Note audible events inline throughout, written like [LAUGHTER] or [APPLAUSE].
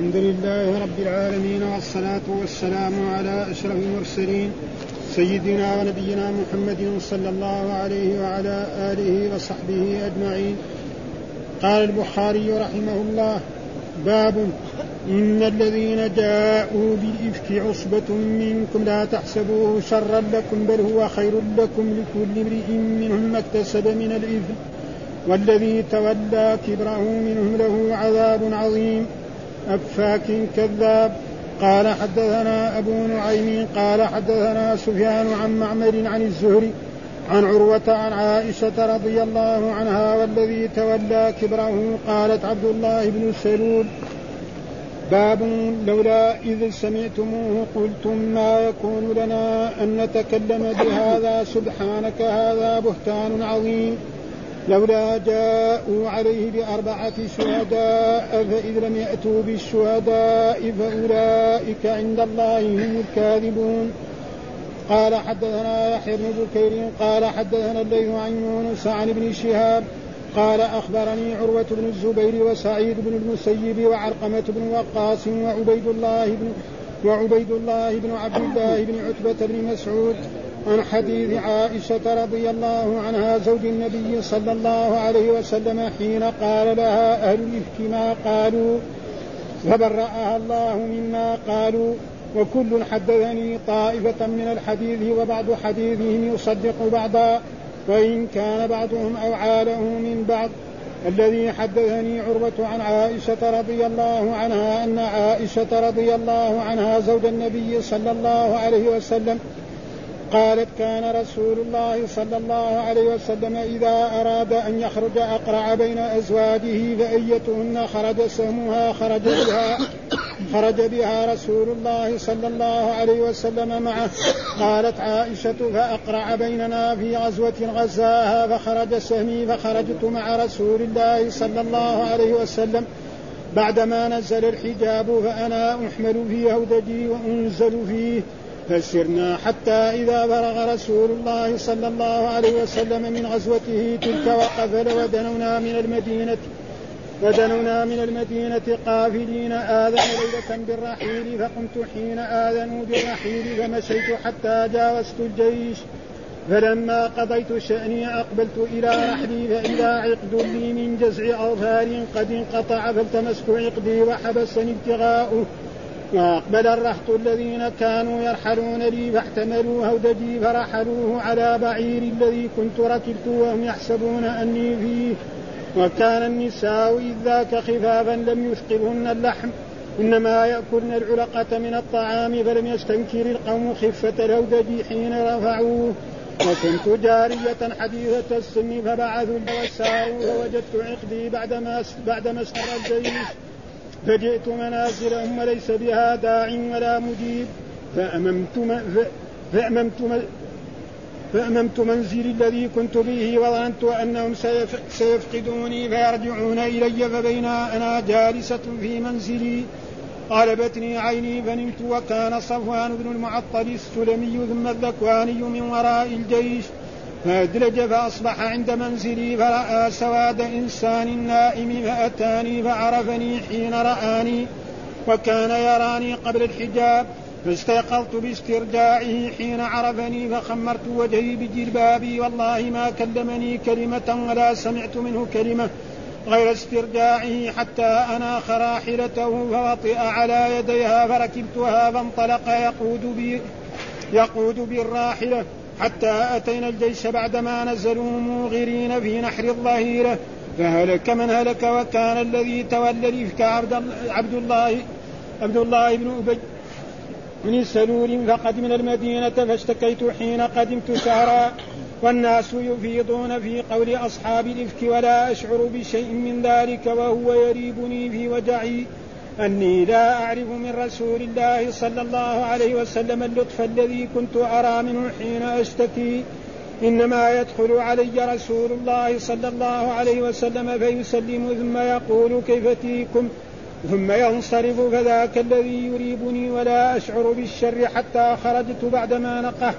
الحمد لله رب العالمين والصلاة والسلام على أشرف المرسلين سيدنا ونبينا محمد صلى الله عليه وعلى آله وصحبه أجمعين. قال البخاري رحمه الله باب إن الذين جاءوا بالإفك عصبة منكم لا تحسبوه شرا لكم بل هو خير لكم لكل امرئ منهم ما اكتسب من الإثم والذي تولى كبره منهم له عذاب عظيم. أفاك كذاب. قال حدثنا أبو نعيم قال حدثنا سفيان عن معمر عن الزهري عن عروة عن عائشة رضي الله عنها والذي تولى كبره قالت عبد الله بن سلول باب لولا إذ سمعتموه قلتم ما يكون لنا أن نتكلم بهذا سبحانك هذا بهتان عظيم. لولا جاءوا عليه بأربعة شهداء فإذ لم يأتوا بالشهداء فأولئك عند الله هم الكاذبون. قال حدثنا يحيى بن بكير قال حدثنا الليث عن يونس عن ابن شهاب قال أخبرني عروة بن الزبير وسعيد بن المسيب وعرقمة بن وقاص وعبيد الله بن وعبيد الله بن عبد الله بن عتبة بن مسعود عن حديث عائشة رضي الله عنها زوج النبي صلى الله عليه وسلم حين قال لها أهل الإفك ما قالوا؟ فبرأها الله مما قالوا. وكل حدثني طائفة من الحديث وبعض حديثهم يصدق بعضا وإن كان بعضهم أوعى له من بعض. الذي حدثني عروة عن عائشة رضي الله عنها أن عائشة رضي الله عنها زوج النبي صلى الله عليه وسلم قالت كان رسول الله صلى الله عليه وسلم إذا أراد أن يخرج أقرع بين أزواجه فأيتهن خرج سهمها خرج بها خرج بها رسول الله صلى الله عليه وسلم معه. قالت عائشة فأقرع بيننا في غزوة غزاها فخرج سهمي فخرجت مع رسول الله صلى الله عليه وسلم. بعدما نزل الحجاب فأنا أحمل في هودجي وأنزل فيه. فسرنا حتى إذا بلغ رسول الله صلى الله عليه وسلم من غزوته تلك وقفل ودنونا من المدينة ودنونا من المدينة قافلين آذن ليلة بالرحيل فقمت حين آذنوا بالرحيل فمشيت حتى جاوزت الجيش. فلما قضيت شأني أقبلت إلى رحلي فإذا عقد لي من جزع أظهار قد انقطع فالتمست عقدي وحبسني ابتغاؤه. وأقبل الرهط الذين كانوا يرحلون لي فاحتملوا هودجي فرحلوه على بعير الذي كنت ركبت وهم يحسبون أني فيه. وكان النساء إذ ذاك خفافا لم يثقلهن اللحم. إنما يأكلن العلقة من الطعام فلم يستنكر القوم خفة الهودج حين رفعوه. وكنت جارية حديثة السن فبعثوا وساروا فوجدت عقدي بعدما بعدما استر الجيش. فجئت منازلهم وليس بها داع ولا مجيب فأممت فأممت فأممت منزلي الذي كنت به وظننت أنهم سيفقدوني فيرجعون إلي فبينا أنا جالسة في منزلي. غلبتني عيني فنمت وكان صفوان بن المعطل السلمي ثم الذكواني من وراء الجيش. فأدلج فأصبح عند منزلي فرأى سواد إنسان نائم فأتاني فعرفني حين رآني وكان يراني قبل الحجاب فاستيقظت باسترجاعه حين عرفني فخمرت وجهي بجلبابي. والله ما كلمني كلمة ولا سمعت منه كلمة غير استرجاعه حتى أناخ راحلته فوطئ على يديها فركبتها فانطلق يقود بي يقود بالراحلة. حتى أتينا الجيش بعدما نزلوا موغرين في نحر الظهيرة فهلك من هلك وكان الذي تولى الإفك عبد الله عبد الله بن أبي من سلول فقدمنا المدينة فاشتكيت حين قدمت شهرا. والناس يفيضون في قول أصحاب الإفك ولا أشعر بشيء من ذلك وهو يريبني في وجعي. أني لا أعرف من رسول الله صلى الله عليه وسلم اللطف الذي كنت أرى منه حين أشتكي. إنما يدخل علي رسول الله صلى الله عليه وسلم فيسلم ثم يقول كيف تيكم ثم ينصرف فذاك الذي يريبني ولا أشعر بالشر حتى خرجت بعدما نقه.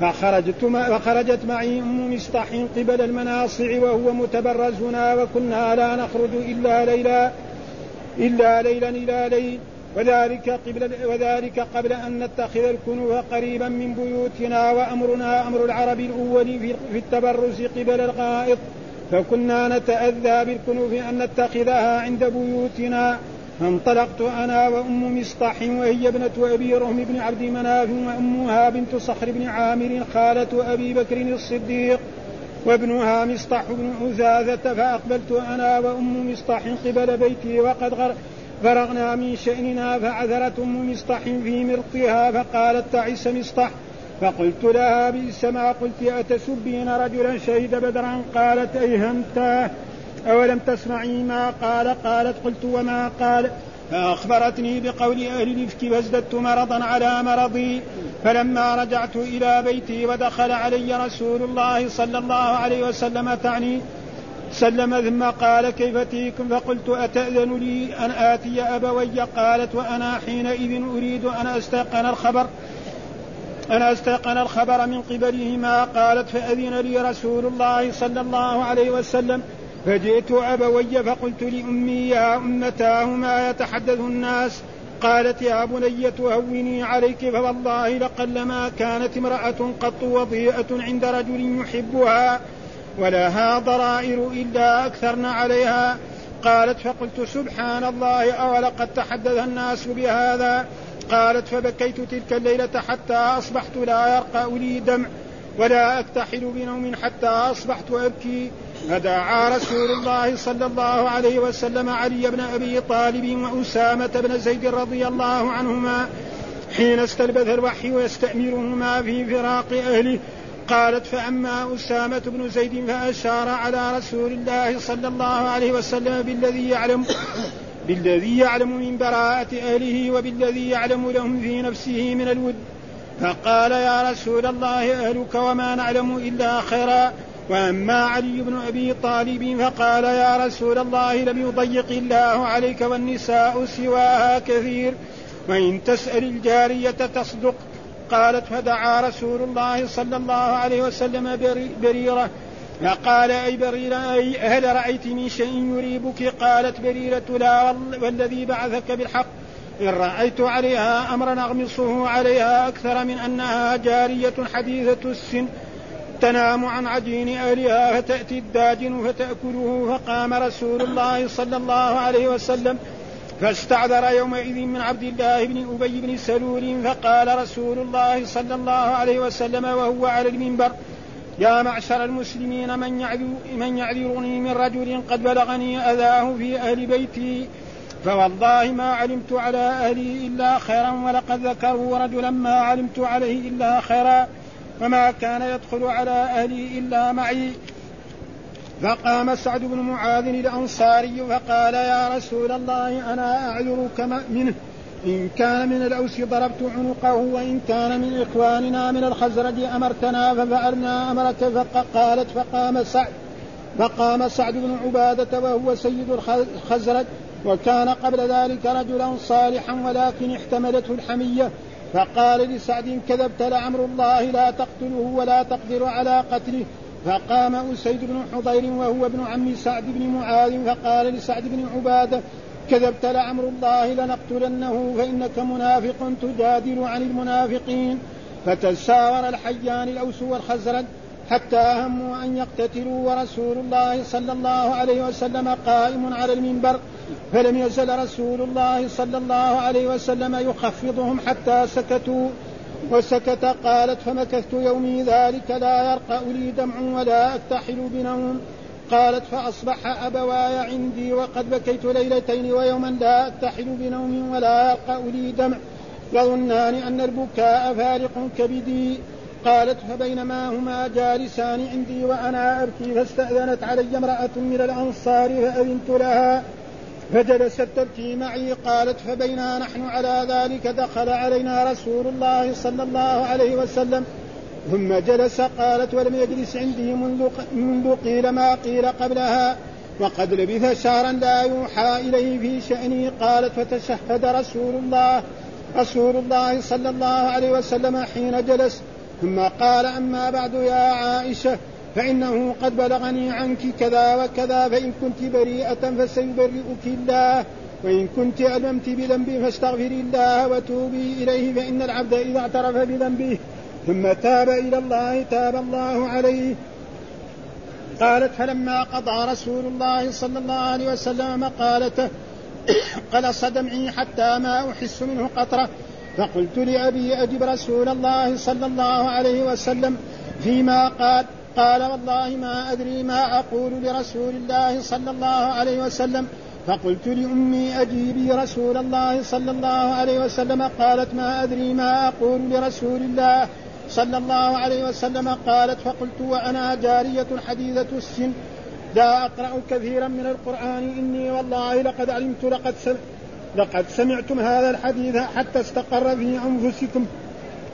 فخرجت فخرجت معي أم مصطح قبل المناصع وهو متبرزنا وكنا لا نخرج إلا ليلا. إلا ليلا إلى ليل. وذلك قبل وذلك قبل أن نتخذ الكنوف قريبا من بيوتنا وأمرنا أمر العرب الأول في التبرز قبل الغائط. فكنا نتأذى بالكنوف أن نتخذها عند بيوتنا. فانطلقت أنا وأم مصطح وهي ابنة أبي رهم بن عبد مناف وأمها بنت صخر بن عامر خالة أبي بكر الصديق. وابنها مصطح بن عزازة فأقبلت أنا وأم مصطح قبل بيتي وقد فرغنا من شأننا فعثرت أم مصطح في مرقها فقالت تعس مصطح. فقلت لها بئس ما قلت أتسبين رجلا شهد بدرا؟ قالت أيهمتاه أولم تسمعي ما قال؟ قالت قلت وما قال؟ فأخبرتني بقول أهل الإفك فازددت مرضا على مرضي فلما رجعت إلى بيتي ودخل علي رسول الله صلى الله عليه وسلم تعني سلم ثم قال كيف تيكم فقلت أتأذن لي أن آتي أبوي؟ قالت وأنا حينئذ أريد أن أستيقن الخبر أنا أستيقن الخبر من قبلهما. قالت فأذن لي رسول الله صلى الله عليه وسلم فجئت أبوي فقلت لأمي يا أمتاه ما يتحدث الناس؟ قالت يا بني تهوني عليك فوالله لقلما كانت امرأة قط وضيئة عند رجل يحبها ولها ضرائر إلا أكثرن عليها. قالت فقلت سبحان الله أولقد تحدث الناس بهذا؟ قالت فبكيت تلك الليلة حتى أصبحت لا يرقى لي دمع ولا أكتحل بنوم حتى أصبحت أبكي. فدعا رسول الله صلى الله عليه وسلم علي بن أبي طالب وأسامة بن زيد رضي الله عنهما حين استلبث الوحي ويستأمرهما في فراق أهله قالت فأما أسامة بن زيد فأشار على رسول الله صلى الله عليه وسلم بالذي يعلم [COUGHS] بالذي يعلم من براءة أهله وبالذي يعلم لهم في نفسه من الود. فقال يا رسول الله أهلك وما نعلم إلا خيرا. وأما علي بن أبي طالب فقال يا رسول الله لم يضيق الله عليك والنساء سواها كثير. وإن تسأل الجارية تصدق. قالت فدعا رسول الله صلى الله عليه وسلم بريرة. فقال أي بريرة؟ أي هل رايت من شيء يريبك? قالت بريرة لا والذي بعثك بالحق. إن رأيت عليها أمرا أغمصه عليها أكثر من أنها جارية حديثة السن. تنام عن عجين أهلها فتأتي الداجن فتأكله فقام رسول الله صلى الله عليه وسلم فاستعذر يومئذ من عبد الله بن أبي بن سلول فقال رسول الله صلى الله عليه وسلم وهو على المنبر يا معشر المسلمين من يعذر من يعذرني من رجل قد بلغني أذاه في أهل بيتي؟ فوالله ما علمت على أهلي إلا خيرا ولقد ذكروا رجلا ما علمت عليه إلا خيرا. وما كان يدخل على أهلي إلا معي. فقام سعد بن معاذ الأنصاري فقال يا رسول الله أنا أعذرك منه. إن كان من الأوس ضربت عنقه وإن كان من إخواننا من الخزرج أمرتنا ففعلنا أمرك فقالت فقام سعد فقام سعد بن عبادة وهو سيد الخزرج وكان قبل ذلك رجلا صالحا ولكن احتملته الحمية فقال لسعد كذبت لعمر الله لا تقتله ولا تقدر على قتله. فقام أسيد بن حضير وهو ابن عم سعد بن معاذ فقال لسعد بن عبادة كذبت لعمر الله لنقتلنه فإنك منافق تجادل عن المنافقين. فتساور الحيان الأوس والخزرج حتى هموا أن يقتتلوا ورسول الله صلى الله عليه وسلم قائم على المنبر فلم يزل رسول الله صلى الله عليه وسلم يخفضهم حتى سكتوا. وسكت قالت فمكثت يومي ذلك لا يرقى لي دمع ولا أكتحل بنوم. قالت فأصبح أبواي عندي وقد بكيت ليلتين ويوما لا أكتحل بنوم ولا يرقى لي دمع. يظنان أن البكاء فارق كبدي. قالت فبينما هما جالسان عندي وأنا أبكي فاستأذنت علي امرأة من الأنصار فأذنت لها فجلست تبكي معي قالت فبينا نحن على ذلك دخل علينا رسول الله صلى الله عليه وسلم ثم جلس قالت ولم يجلس عندي منذ, منذ قيل ما قيل قبلها وقد لبث شهرا لا يوحى إليه في شأني قالت فتشهد رسول الله رسول الله صلى الله عليه وسلم حين جلس ثم قال أما بعد يا عائشة فإنه قد بلغني عنك كذا وكذا فإن كنت بريئة فسيبرئك الله وإن كنت ألممت بذنب فاستغفري الله وتوبي إليه فإن العبد إذا اعترف بذنبه ثم تاب إلى الله تاب الله عليه. قالت فلما قضى رسول الله صلى الله عليه وسلم مقالته قلص دمعي حتى ما أحس منه قطرة فقلت لأبي أجب رسول الله صلى الله عليه وسلم فيما قال قال والله ما أدري ما أقول لرسول الله صلى الله عليه وسلم. فقلت لأمي أجيبي رسول الله صلى الله عليه وسلم. قالت ما أدري ما أقول لرسول الله صلى الله عليه وسلم. قالت فقلت وأنا جارية حديثة السن. لا أقرأ كثيرا من القرآن إني والله لقد علمت لقد سمعت لقد سمعتم هذا الحديث حتى استقر في أنفسكم.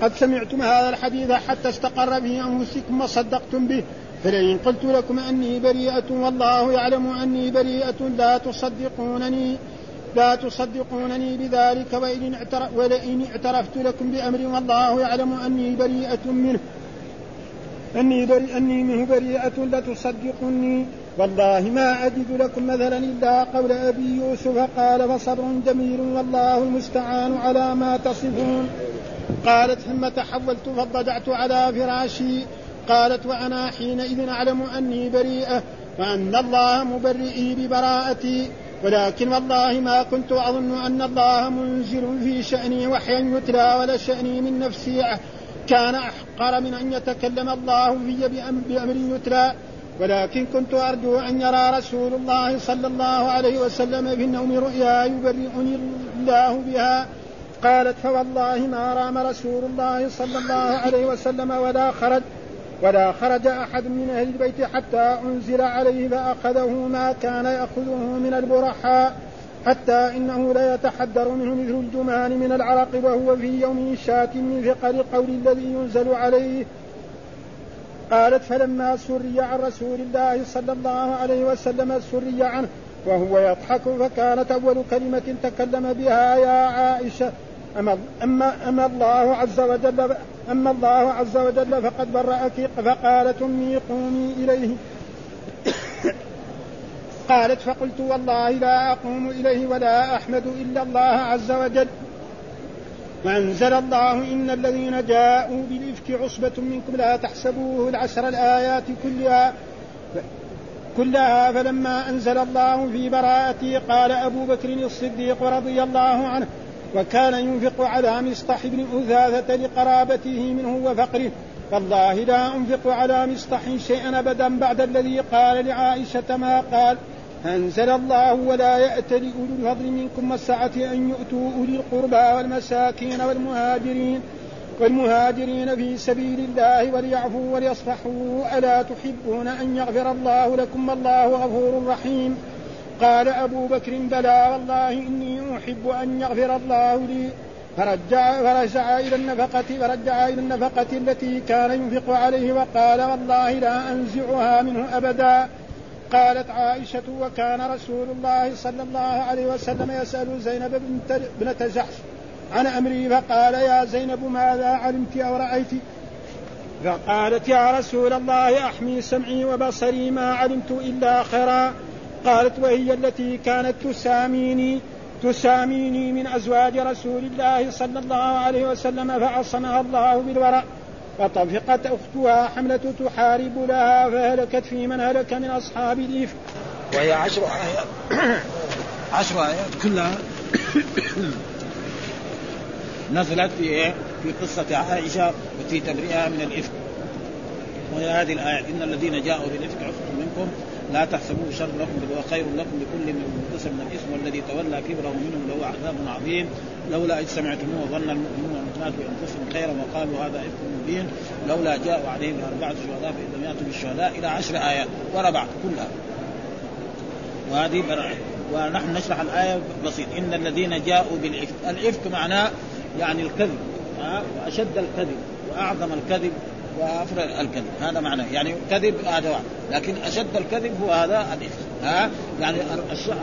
قد سمعتم هذا الحديث حتى استقر في أنفسكم وصدقتم به. فلئن قلت لكم أني بريئة والله يعلم أني بريئة لا تصدقونني لا تصدقونني بذلك ولئن اعترفت لكم بأمر والله يعلم أني بريئة منه. أني أني منه بريئة لتصدقني والله ما أجد لكم مثلا إلا قول أبي يوسف قال فصبر جميل والله المستعان على ما تصفون. قالت ثم تحولت فاضطجعت على فراشي. قالت وأنا حينئذ أعلم أني بريئة وأن الله مبرئي ببراءتي. ولكن والله ما كنت أظن أن الله منزل في شأني وحيا يتلى ولا شأني من نفسي. كان أحقر من أن يتكلم الله في بأمر يتلى. ولكن كنت أرجو أن يرى رسول الله صلى الله عليه وسلم في النوم رؤيا يبرئني الله بها. قالت فوالله ما رام رسول الله صلى الله عليه وسلم ولا خرج ولا خرج أحد من أهل البيت حتى أنزل عليه فأخذه ما كان يأخذه من البرحاء حتى إنه لا يتحدر منه مثل الجمان من العرق وهو في يوم شاك من ثقل القول الذي ينزل عليه. قالت فلما سري عن رسول الله صلى الله عليه وسلم سري عنه وهو يضحك فكانت أول كلمة تكلم بها يا عائشة. أما, أما, أما الله عز وجل أما الله عز وجل فقد برأك فقالت أمي قومي إليه. قالت فقلت والله لا أقوم إليه ولا أحمد إلا الله عز وجل. وأنزل الله إن الذين جاءوا بالإفك عصبة منكم لا تحسبوه العشر الآيات كلها. كلها فلما أنزل الله في براءته قال أبو بكر الصديق رضي الله عنه وكان ينفق على مصطح بن أثاثة لقرابته منه وفقره. والله لا أنفق على مصطح شيئا أبدا بعد الذي قال لعائشة ما قال. أنزل الله ولا يأت لأولي الفضل منكم والسعة أن يؤتوا أولي القربى والمساكين والمهاجرين والمهاجرين في سبيل الله وليعفوا وليصفحوا. ألا تحبون أن يغفر الله لكم؟ والله غفور رحيم. قال أبو بكر بلى والله إني أحب أن يغفر الله لي. فرجع فرجع إلى النفقة فرجع إلى النفقة التي كان ينفق عليه وقال والله لا أنزعها منه أبدا. قالت عائشة وكان رسول الله صلى الله عليه وسلم يسأل زينب بنت جحش عن أمري فقال يا زينب ماذا علمت أو رأيت؟ فقالت يا رسول الله أحمي سمعي وبصري ما علمت إلا خيرا. قالت وهي التي كانت تساميني تساميني من أزواج رسول الله صلى الله عليه وسلم فعصمها الله بالورع. فطفقت أختها حملة تحارب لها فهلكت في من هلك من أصحاب الإفك وهي عشر آيات. [COUGHS] عشر آيات كلها [COUGHS] نزلت في إيه؟ في قصة عائشة وفي تبرئها من الإفك. وهي هذه الآيات إن الذين جاءوا بالإفك عصبة منكم. لا تحسبوه شر لكم بل هو خير لكم لكل من من الإثم والذي تولى كبره منهم له عذاب عظيم. لولا إذ سمعتموه ظن المؤمنون والمؤمنات بأنفسهم خيرا وقالوا هذا إفك مبين. لولا جاءوا عليهم أربعة شهداء فان لم يأتوا بالشهداء إلى عشر آيات ورا بعض كلها. وهذه براءة ونحن نشرح الآية بسيط. إن الذين جاءوا بالإفك الإفك معناه يعني الكذب وأشد الكذب وأعظم الكذب وأفرغ الكذب. هذا معناه. يعني كذب هذا واحد. لكن أشد الكذب هو هذا الاثم ها؟ يعني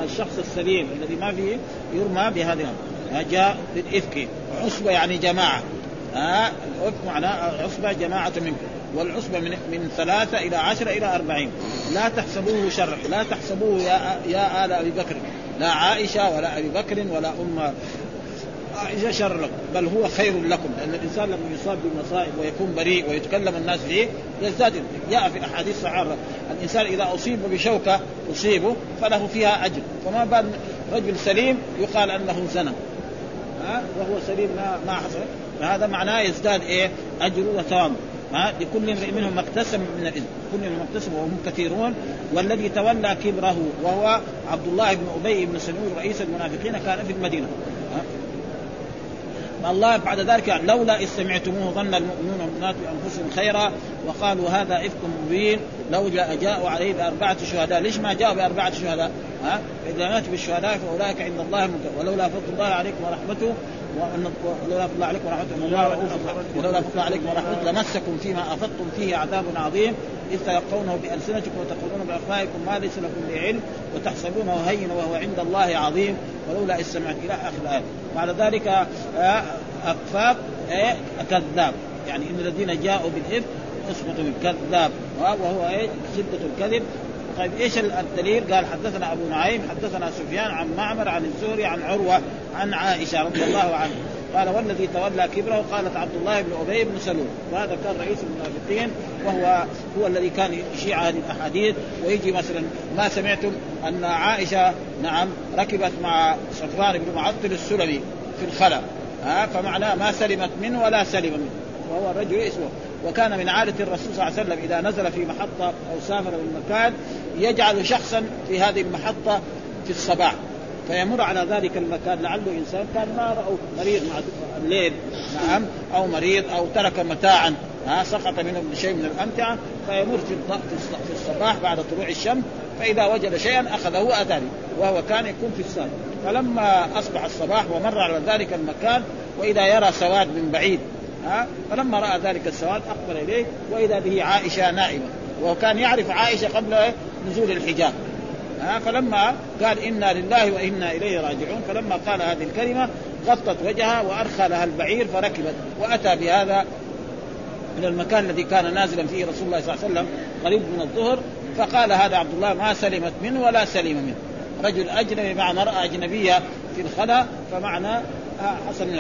الشخص السليم الذي ما فيه يرمى بهذه جاء بالافك عصبة يعني جماعة. ها الافك معناه عصبة جماعة منكم. والعصبة من من ثلاثة إلى عشرة إلى أربعين. لا تحسبوه شر لا تحسبوه يا يا آل أبي بكر. لا عائشة ولا أبي بكر ولا أم عائشة شر لكم. بل هو خير لكم. لأن الإنسان لما يصاب بمصائب ويكون بريء ويتكلم الناس فيه يزداد. جاء في الأحاديث الصحيحه الإنسان إذا أصيب بشوكة تصيبه فله فيها أجر. فما بال رجل سليم يقال أنه زنى. وهو سليم ما ما حصل. فهذا معناه يزداد إيه؟ اجره وثوابه ها؟ لكل امرئ منهم ما اكتسب من الاثم كل منهم اكتسب وهم كثيرون. والذي تولى كبره وهو عبد الله بن أبي بن سلول رئيس المنافقين كان في المدينة. الله بعد ذلك لولا إذ سمعتموه ظن المؤمنون والمؤمنات بأنفسهم خيرا وقالوا هذا إفك مبين. لو جاء جاءوا عليه بأربعة شهداء. ليش ما جاءوا بأربعة شهداء؟ ها؟ إذا ماتوا بالشهداء فأولئك عند الله ولولا فضل الله عليكم ورحمته ولولا فضل الله عليكم ورحمته الله ولولا فضل عليكم ورحمته لمسكم فيما أفضتم فيه عذاب عظيم. إذ تلقونه بألسنتكم وتقولون بأفواهكم ما ليس لكم به علم وتحسبونه هينا وهو عند الله عظيم. ولولا إذ سمعت إلى آخر الآية. بعد ذلك آه، أكفاف إيه كذاب. يعني إن الذين جاءوا بالإفك اثبتوا كذاب وهو إيه شدة الكذب. طيب إيش الدليل؟ قال حدثنا أبو نعيم حدثنا سفيان عن معمر عن الزهري عن عروة عن عائشة رضي الله عنها. قال والذي تولى كبره قالت عبد الله بن أبي بن سلول. وهذا كان رئيس المنافقين وهو هو الذي كان يشيع هذه الأحاديث. ويجي مثلا ما سمعتم أن عائشة نعم ركبت مع صفوان بن معطل السلمي في الخلا. ها فمعناه ما سلمت منه ولا سلم منه وهو الرجل اسمه وكان من عادة الرسول صلى الله عليه وسلم إذا نزل في محطة أو سافر من مكان يجعل شخصا في هذه المحطة في الصباح. فيمر على ذلك المكان. لعله إنسان كان ما راوا مريض مع الليل. نعم. أو مريض أو ترك متاعا. ها سقط منه شيء من الأمتعة. فيمر في في الصباح بعد طلوع الشمس. فإذا وجد شيئا أخذه وأتاني. وهو كان يكون في السابق فلما أصبح الصباح ومر على ذلك المكان وإذا يرى سواد من بعيد ها فلما رأى ذلك السواد أقبل إليه وإذا به عائشة نائمة وكان يعرف عائشة قبل نزول الحجاب. ها فلما قال إنا لله وإنا إليه راجعون فلما قال هذه الكلمة غطت وجهها وأرخى لها البعير فركبت وأتى بهذا من المكان الذي كان نازلا فيه رسول الله صلى الله عليه وسلم قريب من الظهر فقال هذا عبد الله ما سلمت منه ولا سلم منه. رجل أجنبي مع مراه أجنبية في الخلا فمعنى حصل من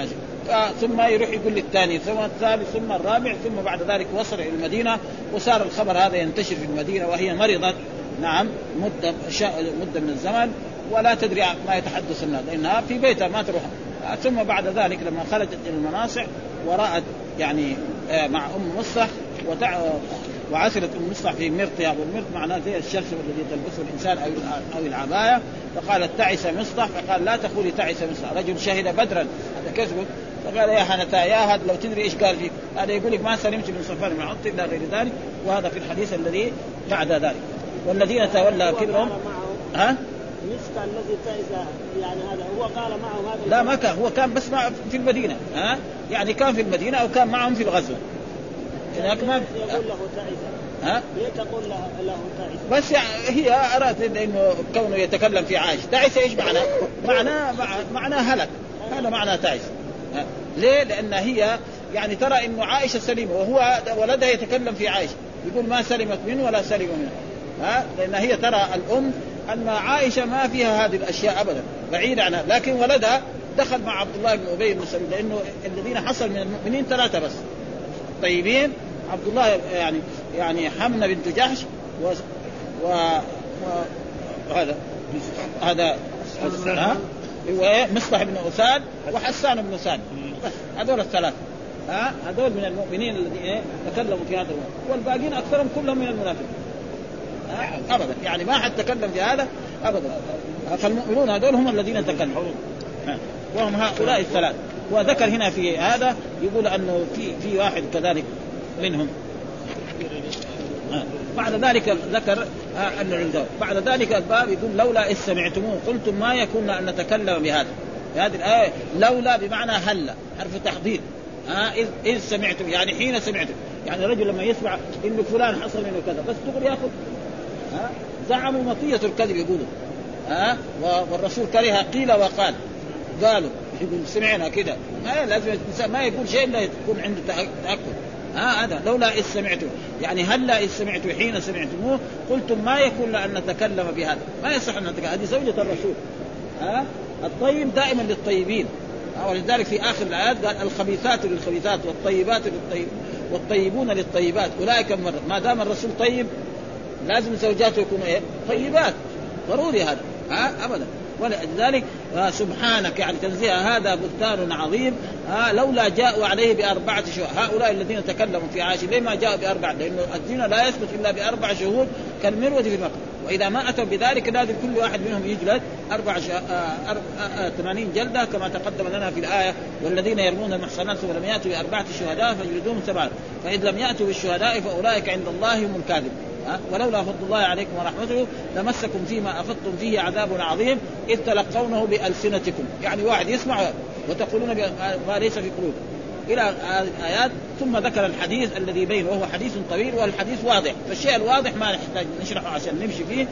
ثم يروح يقول للثاني ثم الثالث ثم الرابع ثم بعد ذلك وصل إلى المدينة وصار الخبر هذا ينتشر في المدينة وهي مرضت نعم مدة مدة من الزمن ولا تدري ما يتحدث الناس لأنها في بيتها ما تروح. ثم بعد ذلك لما خرجت إلى المناصع ورأت يعني آه، مع أم مصح. وعثرت أم مصح في مرطها والمرط معناه زي الشرف الذي تلبسه الإنسان أو أو العباية فقالت تعس مصطح فقال لا تقولي تعس مصطح رجل شهد بدرا. هذا كذب فقال يا حنتا يا هذا لو تدري إيش قال فيك هذا يقول لك ما سلمت من صفان من عطف إلى غير ذلك وهذا في الحديث الذي بعد ذلك والذين تولى كبرهم ها؟ مسك الذي تعز يعني هذا هو قال معهم هذا لا ما كان هو كان بس مع في المدينة ها يعني كان في المدينة أو كان معهم في الغزو هناك ما يقول له تعز ها؟ ليه تقول له؟ بس هي أرادت انه كونه يتكلم في عائشه، تعس إيش معناه؟ معناه معناه هلك، هذا معناه تعس. ليه؟ لأن هي يعني ترى إنه عائشة سليمة وهو ولدها يتكلم في عائشة، يقول ما سلمت منه ولا سلم منه. ها؟ لأن هي ترى الأم أن عائشة ما فيها هذه الأشياء ابدا، بعيده عنها، لكن ولدها دخل مع عبد الله بن أبي بن سلول لأنه الذين حصل من المؤمنين ثلاثة بس. طيبين عبد الله يعني يعني حمنة بنت جحش و, و... وهذا هذا إيه مصلح بن اساد وحسان بن اساد بس هذول الثلاثه ها؟ هذول من المؤمنين الذين إيه؟ تكلموا في هذا الوقت. والباقين أكثرهم كلهم من المنافقين. ابدا. يعني ما حد تكلم في هذا ابدا. فالمؤمنون هذول هم الذين تكلموا. وهم هؤلاء الثلاث. وذكر هنا في هذا يقول أنه في في واحد كذلك منهم. بعد ذلك ذكر ان عنده بعد ذلك الباب يقول لولا إذ سمعتموه قلتم ما يكون أن نتكلم بهذا. هذه الآية لولا بمعنى هلا حرف تحضير. ها إذ إذ سمعتم يعني حين سمعتم. يعني الرجل لما يسمع انه فلان حصل منه كذا بس تقول يأخذ. ها زعموا مطية الكذب يقولوا. ها والرسول كره قيل وقال. قالوا يقول سمعنا كذا ما لازم ما يقول شيء إلا يكون عنده تأكد. ها هذا لولا إذ سمعتم. يعني هلا إذ سمعتم حين سمعتموه قلتم ما يكون أن نتكلم بهذا. ما يصح أن نتكلم. هذه زوجة الرسول. ها؟ الطيب دائما للطيبين. ولذلك في آخر الآيات قال الخبيثات للخبيثات والطيبات للطيب والطيبون للطيبات. أولئك ما دام الرسول طيب لازم زوجاته يكونوا إيه؟ طيبات. ضروري هذا. ها؟ ابدا. ولذلك آه سبحانك يعني تنزيه هذا بهتان عظيم. آه لولا جاءوا عليه بأربعة شهود هؤلاء الذين تكلموا في عائشة ليه ما جاءوا بأربعة؟ لأنه الدين لا يثبت إلا بأربع شهود كالمروة في المقر وإذا ما أتوا بذلك لازم كل واحد منهم يجلد أربع ش... آه 80 جلدة كما تقدم لنا في الآية والذين يرمون المحصنات ولم يأتوا بأربعة شهداء فيجلدون سبعة. فإذ لم يأتوا بالشهداء فأولئك عند الله هم الكاذب ولولا فضل الله عليكم ورحمته لمسكم فيما أفضتم فيه عذاب عظيم إذ تلقونه بألسنتكم، يعني واحد يسمع وتقولون ما ليس في قلوب. إلى الايات ثم ذكر الحديث الذي بينه وهو حديث طويل والحديث واضح، فالشيء الواضح ما نحتاج نشرحه عشان نمشي فيه.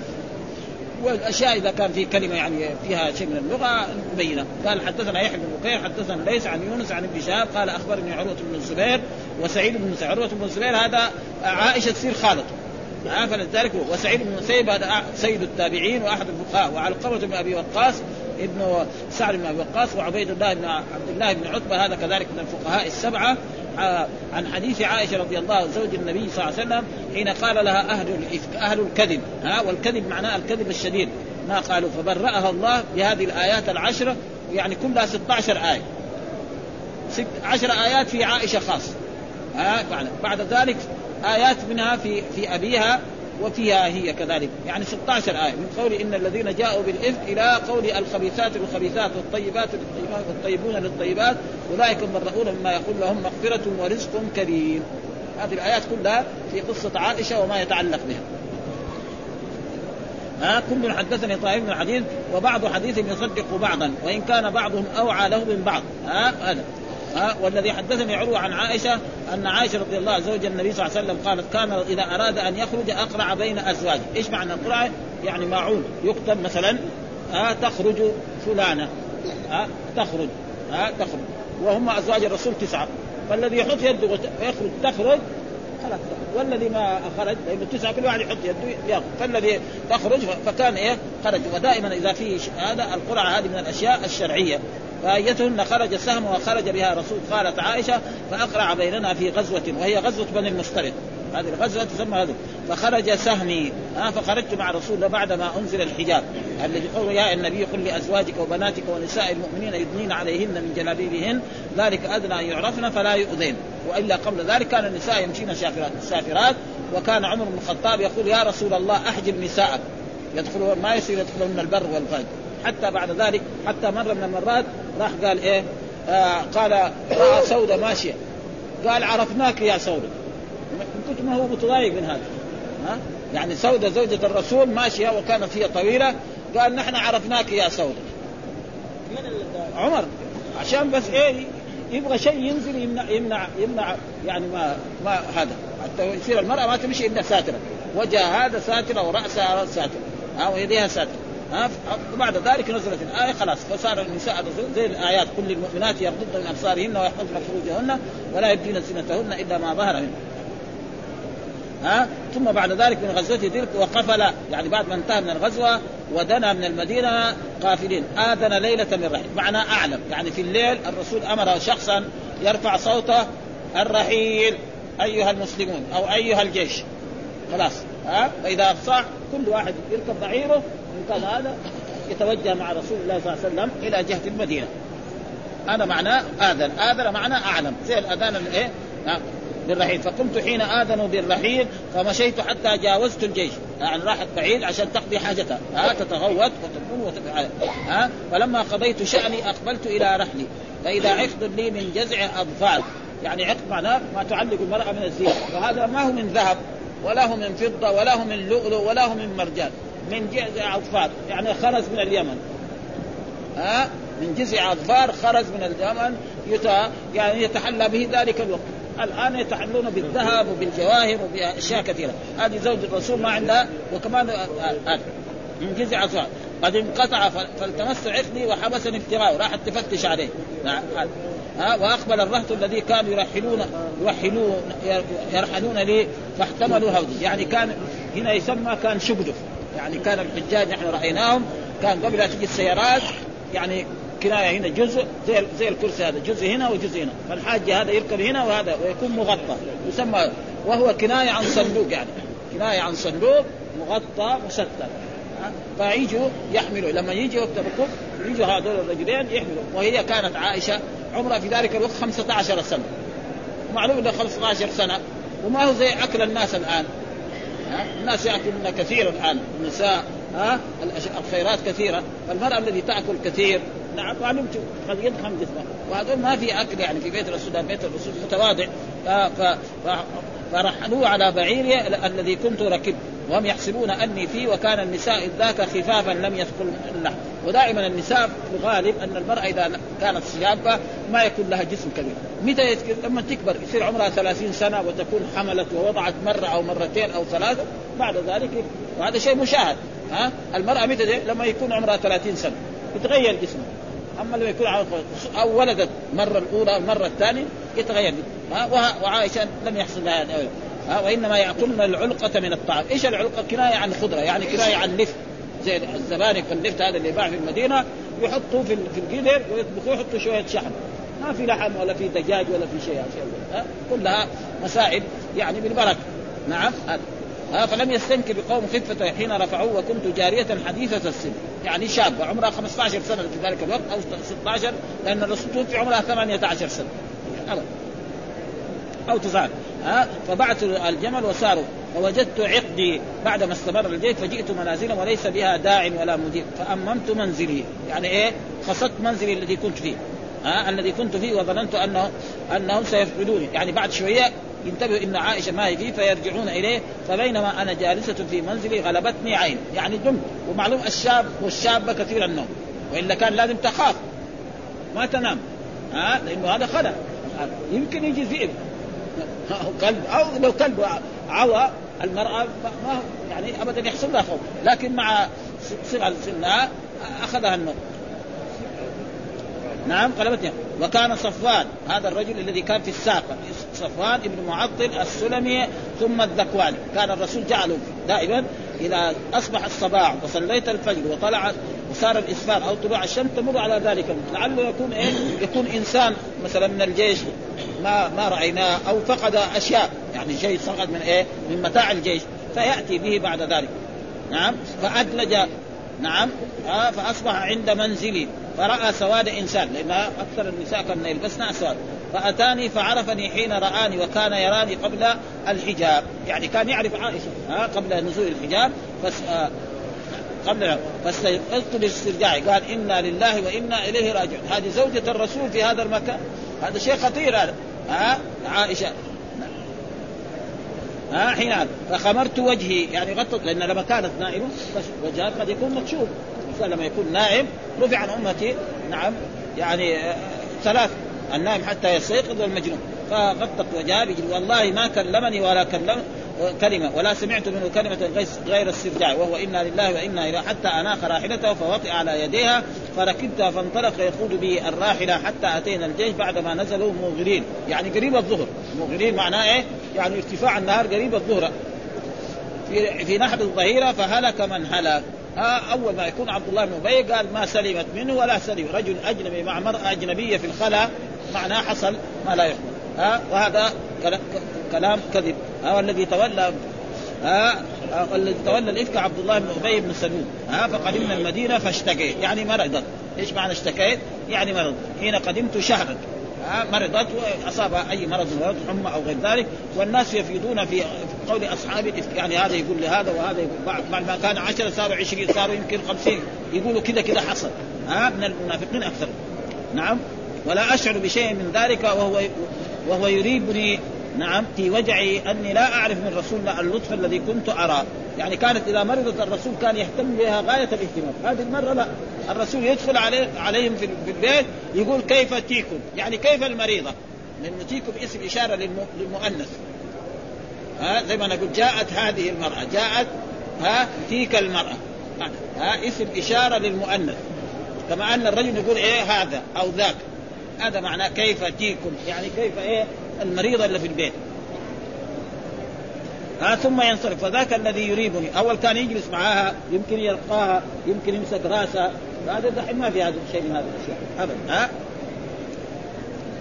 والأشياء إذا كان في كلمة يعني فيها شيء من اللغة نبينها، قال حدثنا يحيى بن بكير حدثنا ليس عن يونس عن ابن شهاب قال أخبرني عروة بن الزبير وسعيد بن عروة بن الزبير هذا عائشة تصير خالته. فلذلك وسعيد بن المسيب هذا سيد التابعين وأحد الفقهاء. وعلقمة بن أبي وقاص ابن سعد بن أبي وقاص وعبيد الله بن عبد الله بن عتبة هذا كذلك من الفقهاء السبعة آه عن حديث عائشة رضي الله عنها زوج النبي صلى الله عليه وسلم حين قال لها أهل الافك أهل الكذب ها والكذب معناه الكذب الشديد ما قالوا فبرأها الله بهذه الآيات العشرة يعني كلها 16 آية. ست عشر آيات في عائشة خاص ها بعد ذلك آيات منها في في أبيها وفيها هي كذلك. يعني 16 آية. من قول إن الذين جاءوا بالإفك إلى قول الخبيثات للخبيثات والطيبات للطيبات والطيبون للطيبات أولئك المبرؤون مما يقول لهم مغفرة ورزق كريم. هذه الآيات كلها في قصة عائشة وما يتعلق بها. ها كل حدثني طائف من الحديث وبعض حديث يصدق بعضا وإن كان بعضهم أوعى له من بعض. ها هذا. ها والذي حدثني عروة عن عائشة أن عائشة رضي الله زوج النبي صلى الله عليه وسلم قالت كان إذا أراد أن يخرج أقرع بين أزواجه، إيش معنى القرعه؟ يعني ماعون يكتب مثلا ها تخرج فلانة. ها تخرج. ها تخرج. وهم أزواج الرسول تسعة. فالذي يحط يده ويخرج تخرج خلاص. والذي ما خرج لأنه تسعة كل واحد يحط يده ياخذ. فالذي تخرج فكان إيه؟ خرج. ودائما إذا في هذا القرعة هذه من الأشياء الشرعية. فأيتهن خرج سهم وخرج بها رسول قالت عائشة فأقرع بيننا في غزوة وهي غزوة بني المصطلق هذه الغزوة تسمى هذه. فخرج سهمي ها فخرجت مع رسول الله بعد ما أنزل الحجاب. الذي قول يا النبي قل لأزواجك وبناتك ونساء المؤمنين يدنين عليهن من جلابيبهن. ذلك أدنى أن يعرفن فلا يؤذين. وإلا قبل ذلك كان النساء يمشين شافرات سافرات. وكان عمر بن الخطاب يقول يا رسول الله أحجب نساءك. يدخلون ما يصير يدخلون البر والفجر حتى بعد ذلك حتى مره من المرات راح قال إيه؟ آه قال راى سودة ماشية. قال عرفناك يا سودة. من كنت ما هو متضايق من هذا. ها؟ يعني سودة زوجة الرسول ماشية وكانت هي طويلة. قال نحن عرفناك يا سودة. عمر. عشان بس إيه يبغى شيء ينزل يمنع يمنع يمنع يعني ما ما هذا. حتى يصير المرأة ما تمشي إلا ساترة. وجه هذا ساترة ورأسها ساترة. ها ويديها ساترة. ها؟ وبعد ذلك نزلت الآية خلاص. فصار النساء زي الآيات كل المؤمنات يغضضن من أبصارهن ويحفظن فروجهن ولا يبدين زينتهن إلا ما ظهر منه ها؟ ثم بعد ذلك من غزوة تلك وقفل يعني بعد ما انتهى من الغزوة ودنا من المدينة قافلين. آذن ليلة من رحيل. معنى أعلم. يعني في الليل الرسول أمر شخصا يرفع صوته الرحيل أيها المسلمون أو أيها الجيش. خلاص. ها؟ فإذا صاح كل واحد يركب بعيره كان هذا يتوجه مع رسول الله صلى الله عليه وسلم إلى جهة المدينة. هذا معناه آذن. آذن معناه أعلم. زي الأذان الإيه بالرحيل. فقمت حين آذنوا بالرحيل فمشيت حتى جاوزت الجيش. يعني راحت بعيد عشان تقضي حاجتها. ها؟ تتغوط وتقوم وتفعل ها؟ فلما قضيت شأني أقبلت إلى رحلي. فإذا عقد لي من جزع أظفار يعني عقد معناه ما تعلق المرأة من الزينة. وهذا ما هو من ذهب ولا هو من فضة ولا هو من لؤلؤ ولا هو من مرجان. من جزع أظفار يعني خرج من اليمن. ها؟ من جزع أظفار خرج من اليمن يت... يعني يتحلى به ذلك الوقت. الآن يتحلون بالذهب وبالجواهر وباشياء كثيرة. هذه زوج الرسول ما عندها وكمان هذا من جزع أظفار. قد انقطع فالتمس عقلي وحبسني ابتغاء راحت تفتش عليه. ها؟ وأقبل الرهط الذي كانوا يرحلون يرحلون يرحلون لي فاحتملوا هودي يعني كان هنا يسمى كان شقدف يعني كان الحجاج نحن رأيناهم كان قبل لا تجي السيارات يعني كناية هنا جزء زي زي الكرسي هذا جزء هنا وجزء هنا. فالحاج هذا يركب هنا وهذا ويكون مغطى يسمى وهو كناية عن صندوق يعني. كناية عن صندوق مغطى مستر فيجوا يحملوا. لما يجي وقت الركوب يجوا هذول الرجلين يحملوا. وهي كانت عائشة عمرها في ذلك الوقت 15 سنة. معلوم انه 15 سنة وما هو زي أكل الناس الآن. الناس يأكلون كثيرا الآن. النساء ها؟ الخيرات كثيرة. فالمراه الذي تأكل كثير نعم معلوم قد يضخم جسمه. وهذول ما في أكل يعني في بيت الرسول بيت الرسول متواضع. ف... ف... فرحلوه على بعيري الذي كنت ركبت. وهم يحسبون أني فيه وكان النساء ذاك خفافا لم يثقل اللحم ودائما النساء في الغالب أن المرأة إذا كانت شابة ما يكون لها جسم كبير. متى لما تكبر يصير عمرها 30 سنة وتكون حملت ووضعت مرة أو مرتين أو ثلاثة بعد ذلك وهذا شيء مشاهد ها؟ المرأة متى لما يكون عمرها 30 سنة يتغير جسمها. أما لما يكون أو ولدت مرة الأولى المره الثانية يتغير. وعائشة لم يحصل لها ها وإنما يأكلن العلقة من الطعام، إيش العلقة؟ كناية عن خضره يعني كناية عن لفت زي الزبانك اللفت هذا اللي يباع في المدينة يحطوه في في القدر ويطبخوه يحطوا شوية شحم. ما في لحم ولا في دجاج ولا في شيء ها كلها مسائل يعني بالبركة. نعم ها فلم يستنكر بقوم خفة حين رفعوه وكنت جارية حديثة السن. يعني شابة عمرها 15 سنة في ذلك الوقت أو 16 لأن الرسول توفي عمرها 18 سنة. أو تسعة. ها فبعث الجمل وساروا. فوجدت عقدي بعدما استمر الجيش فجئت منازلا وليس بها داع ولا مدير. فأممت منزلي. يعني إيه؟ خصت منزلي الذي كنت فيه. ها الذي كنت فيه وظننت أنه أنهم سيفقدوني. يعني بعد شوية ينتبهوا إن عائشة ما هي فيه فيرجعون إليه فبينما أنا جالسة في منزلي غلبتني عين يعني دمت ومعلوم الشاب والشابة كثير النوم وإلا كان لازم تخاف ما تنام. ها لأنه هذا خلل. يمكن يجي ذئب. [LAUGHS] كلب أو لو كلب عوى المرأة ما يعني ابدا يحصل لها خوف. لكن مع صغر سنها أخذها النوم. نعم قلبتني وكان صفوان هذا الرجل الذي كان في الساقه صفوان ابن معطل السلمي ثم الذكواني. كان الرسول جعله دائما إذا أصبح الصباح وصليت الفجر وطلع وصار الإسفار أو طلوع الشمس تمر على ذلك. لعله يكون إيه؟ يكون إنسان مثلا من الجيش. ما ما رأيناه أو فقد أشياء. يعني شيء سقط من إيه؟ من متاع الجيش. فيأتي به بعد ذلك. نعم فأدلج. نعم آه فأصبح عند منزلي فرأى سواد إنسان لأن أكثر النساء كن يلبسن أسود. فأتاني فعرفني حين رآني وكان يراني قبل الحجاب. يعني كان يعرف عائشة ها قبل نزول الحجاب بس آه قبل فاستيقظت لاسترجاعي قال إنا لله وإنا إليه راجعون. هذه زوجة الرسول في هذا المكان. هذا شيء خطير هذا. ها عائشة. ها حين فخمرت وجهي. يعني غطت لأن لما كانت نائمة وجهها قد يكون مكشوف. لما يكون نائم رفع عن أمتي نعم يعني آه، ثلاث النائم حتى يستيقظ والمجنون. فغطت وجهها والله ما كلمني ولا كلم كلمة ولا سمعت منه كلمة غير استرجاع وهو إنا لله وإنا إليه حتى أناخ راحلته فوطئ على يديها فركبتها فانطلق يقود به الراحلة حتى أتينا الجيش بعدما نزلوا مغرين. يعني قريب الظهر. مغرين معناه إيه؟ يعني ارتفاع النهار قريب الظهر. في في نحر الظهيرة فهلك من هلك. أول ما يكون عبد الله بن أبي قال ما سلمت منه ولا سلم. رجل أجنبي مع مرأة أجنبية في الخلا معناه حصل ما لا يحمل ها وهذا كلام كذب. ها والذي تولى ها الذي تولى الإفك عبد الله بن أبي بن سلول. ها فقدمنا المدينة فاشتكيت. يعني مرضت. إيش معنى اشتكيت؟ يعني مرض حين قدمت شهرا مرضت واصابها أي مرض مرض حمى أو غير ذلك والناس يفيدون في قول اصحاب يعني هذا يقول لهذا وهذا يقول بعد ما كان 10 صاروا 20 صاروا يمكن 50 يقولوا كذا كذا حصل. ها من المنافقين أكثر. نعم. ولا أشعر بشيء من ذلك وهو وهو يريبني نعم في وجعي أني لا أعرف من رسول الله اللطف الذي كنت اراه يعني كانت إذا مرضت الرسول كان يهتم بها غاية الاهتمام. هذه المرة لا. الرسول يدخل عليه عليهم في البيت يقول كيف تيكم؟ يعني كيف المريضة؟ لأنه تيكم اسم إشارة للمؤنث. ها زي ما نقول جاءت هذه المرأة. جاءت ها تيك المرأة. ها اسم إشارة للمؤنث. كما أن الرجل يقول إيه هذا أو ذاك. هذا معناه كيف تيكم؟ يعني كيف إيه؟ المريضه اللي في البيت. ها ثم ينصرف. فذاك الذي يريبني. أول كان يجلس معها يمكن يلقاها يمكن يمسك راسها هذا دحين ما في هذا الشيء من هذه الأشياء ابدا. ها؟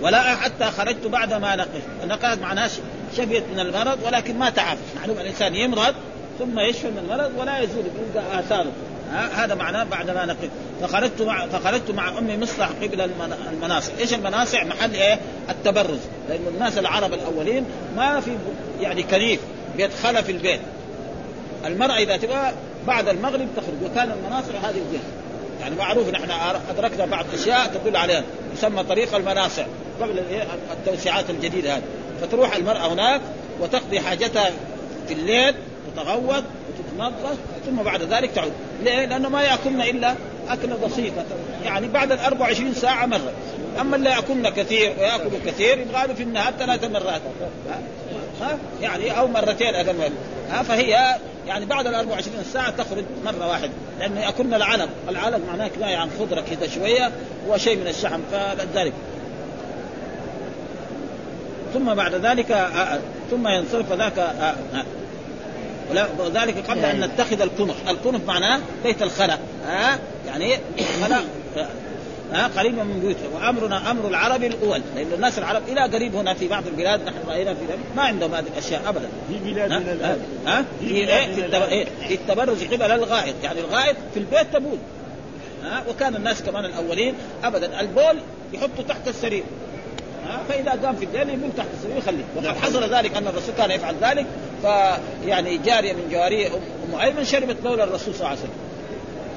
ولا حتى خرجت بعد ما نقش نقلت معناها شفيت من المرض ولكن ما تعافى. معلوم الإنسان يمرض ثم يشفى من المرض ولا يزول. يلقى آثاره. هذا معناه بعد ما نقل. فخرجت مع فخرجت مع أمي مصلح قبل المناصع، إيش المناصع؟ محل إيه؟ التبرز، لأنه الناس العرب الأولين ما في يعني كنيف. بيدخلها في البيت. المرأة إذا تبغى بعد المغرب تخرج. وكان المناصع هذه الجهة. يعني معروف نحن أدركنا بعض الاشياء تدل عليها. يسمى طريق المناصع. قبل التوسعات الجديدة هذه. فتروح المرأة هناك وتقضي حاجتها في الليل تتغوط وتتنظف ثم بعد ذلك تعود. ليه؟ لأنه ما يأكلن إلا أكلة بسيطة. يعني بعد ال 24 ساعة مرة. أما اللي يأكلن كثير وياكلوا كثير يبغى في النهار ثلاث مرات. ها؟ يعني أو مرتين أقل من. ها؟ فهي يعني بعد ال 24 ساعة تخرج مرة واحدة لأنه يأكلن العلب، العلب معناه كنايه عن خضرة كذا شوية وشيء من الشحم فلذلك. ثم بعد ذلك آه، آه، ثم ينصرف ذاك آه، وذلك قبل أن نتخذ الكنف، الكنف معناه بيت الخلا ها؟ يعني خلا ها؟ قريبا من بيوتهم وامرنا أمر العرب الأول. لأن الناس العرب إلى قريب هنا في بعض البلاد. نحن رأينا في ما عندهم هذه الأشياء ابدا. في بلادنا الان ها؟ في في, إيه؟ في التبرز قبل الغائط. يعني الغائط في البيت تبول. ها؟ وكان الناس كمان الأولين ابدا. البول يحطه تحت السرير. ها؟ فإذا قام في الليل يبول تحت السرير يخليه. وقد نعم. حصل ذلك أن الرسول كان يفعل ذلك. فيعني جارية من جواري أم ايمن شربت بول الرسول صلى الله عليه وسلم.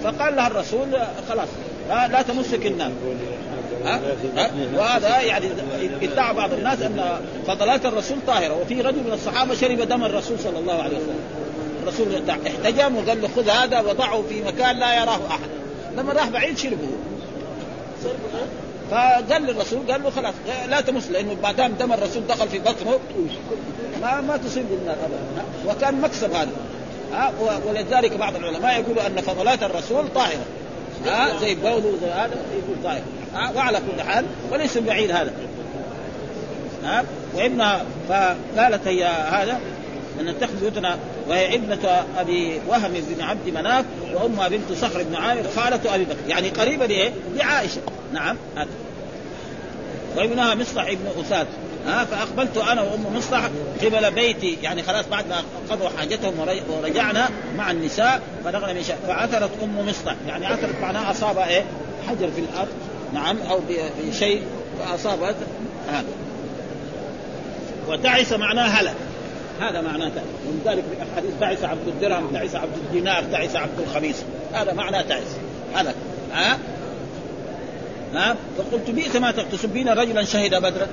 فقال لها الرسول خلاص لا, لا تمسك النار ها؟ ها؟ وهذا يعني ادعى بعض الناس أن فضلات الرسول طاهرة. وفي رجل من الصحابة شرب دم الرسول صلى الله عليه وسلم. الرسول احتجم وقال له خذ هذا وضعه في مكان لا يراه أحد. لما راح بعيد شربه. فقال للرسول قال له خلاص لا تمس لأنه ما دام دم الرسول دخل في بطنه ما ما تصيب بالنار ابدا وكان مكسب هذا. ها ولذلك بعض العلماء يقولوا أن فضلات الرسول طاهرة. ها زي بوله وزي هذا يقول طاهر. وعلى كل حال وليس بعيد هذا. ها وابنها فقالت هي هذا أن نتخذ بيوتنا وهي ابنة أبي وهم بن عبد مناف وأمها بنت صخر بن عامر خالة أبي بكر. يعني قريبة لإيه؟ لعائشة. نعم هذا وابنها مصلح ابن اساد ها فأقبلت أنا وأم مصلح قبل بيتي. يعني خلاص بعد ما قضوا حاجتهم ورجعنا مع النساء فنقل من شاء فعثرت أم مصلح يعني عثرت معناها أصاب إيه؟ حجر في الأرض. نعم أو بشيء فأصابت هذا. وتعس معناه هلك. هذا معناه ومن ذلك في احاديث تعس عبد الدرهم تعس عبد الدينار تعس عبد الخميس. هذا معناه تعس هلك ها؟ ها؟ فقلت بئس ما تغتصبين رجلا شهد بدرا.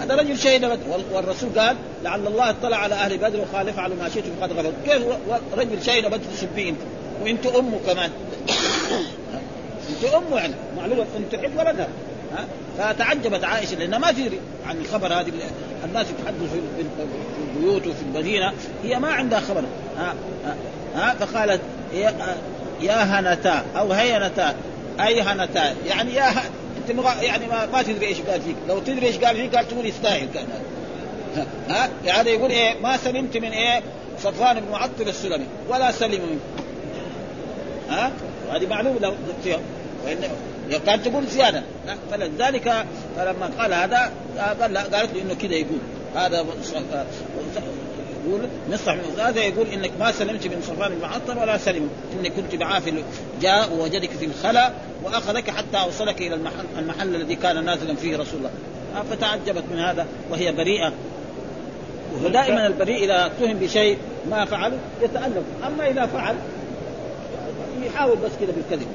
هذا رجل شهد بدر. والرسول قال لعل الله اطلع على أهل بدر وقال افعلوا ما شئتم فقد غفرت. كيف رجل شهد بدر تسبين وأنت أمه كمان. [COUGHS] أنت أمه يعني. معلومه أنت تحب ولدها ها فتعجبت عائشة لأنها ما تدري عن الخبر هذه الناس يتحدثوا في البيوت وفي المدينة. هي ما عندها خبر. ها؟ ها, فقالت يا, هنتا أو هينتا أي هنتا. يعني يا أنت يعني ما, ما تدري إيش قال فيك. لو تدري إيش قال فيك قال تقول يستاهل كان ها؟ يعني يقول إيه؟ ما سلمت من إيه؟ صفوان بن معطل السلمي ولا سلم منه. ها؟ وهذه معلومة لو وإن كانت تقول زيادة. فلذلك فلما قال هذا قال قالت له إنه كذا يقول. هذا يقول مصطح من هذا يقول إنك ما سلمت من صفوان المعطر ولا سلم. إنك كنت بعافل. جاء ووجدك في الخلا وأخذك حتى اوصلك إلى المحل, المحل الذي كان نازلا فيه رسول الله. فتعجبت من هذا وهي بريئة. ودائما البريء إذا اتهم بشيء ما فعل يتألم. أما إذا فعل يحاول بس كذا بالكذب.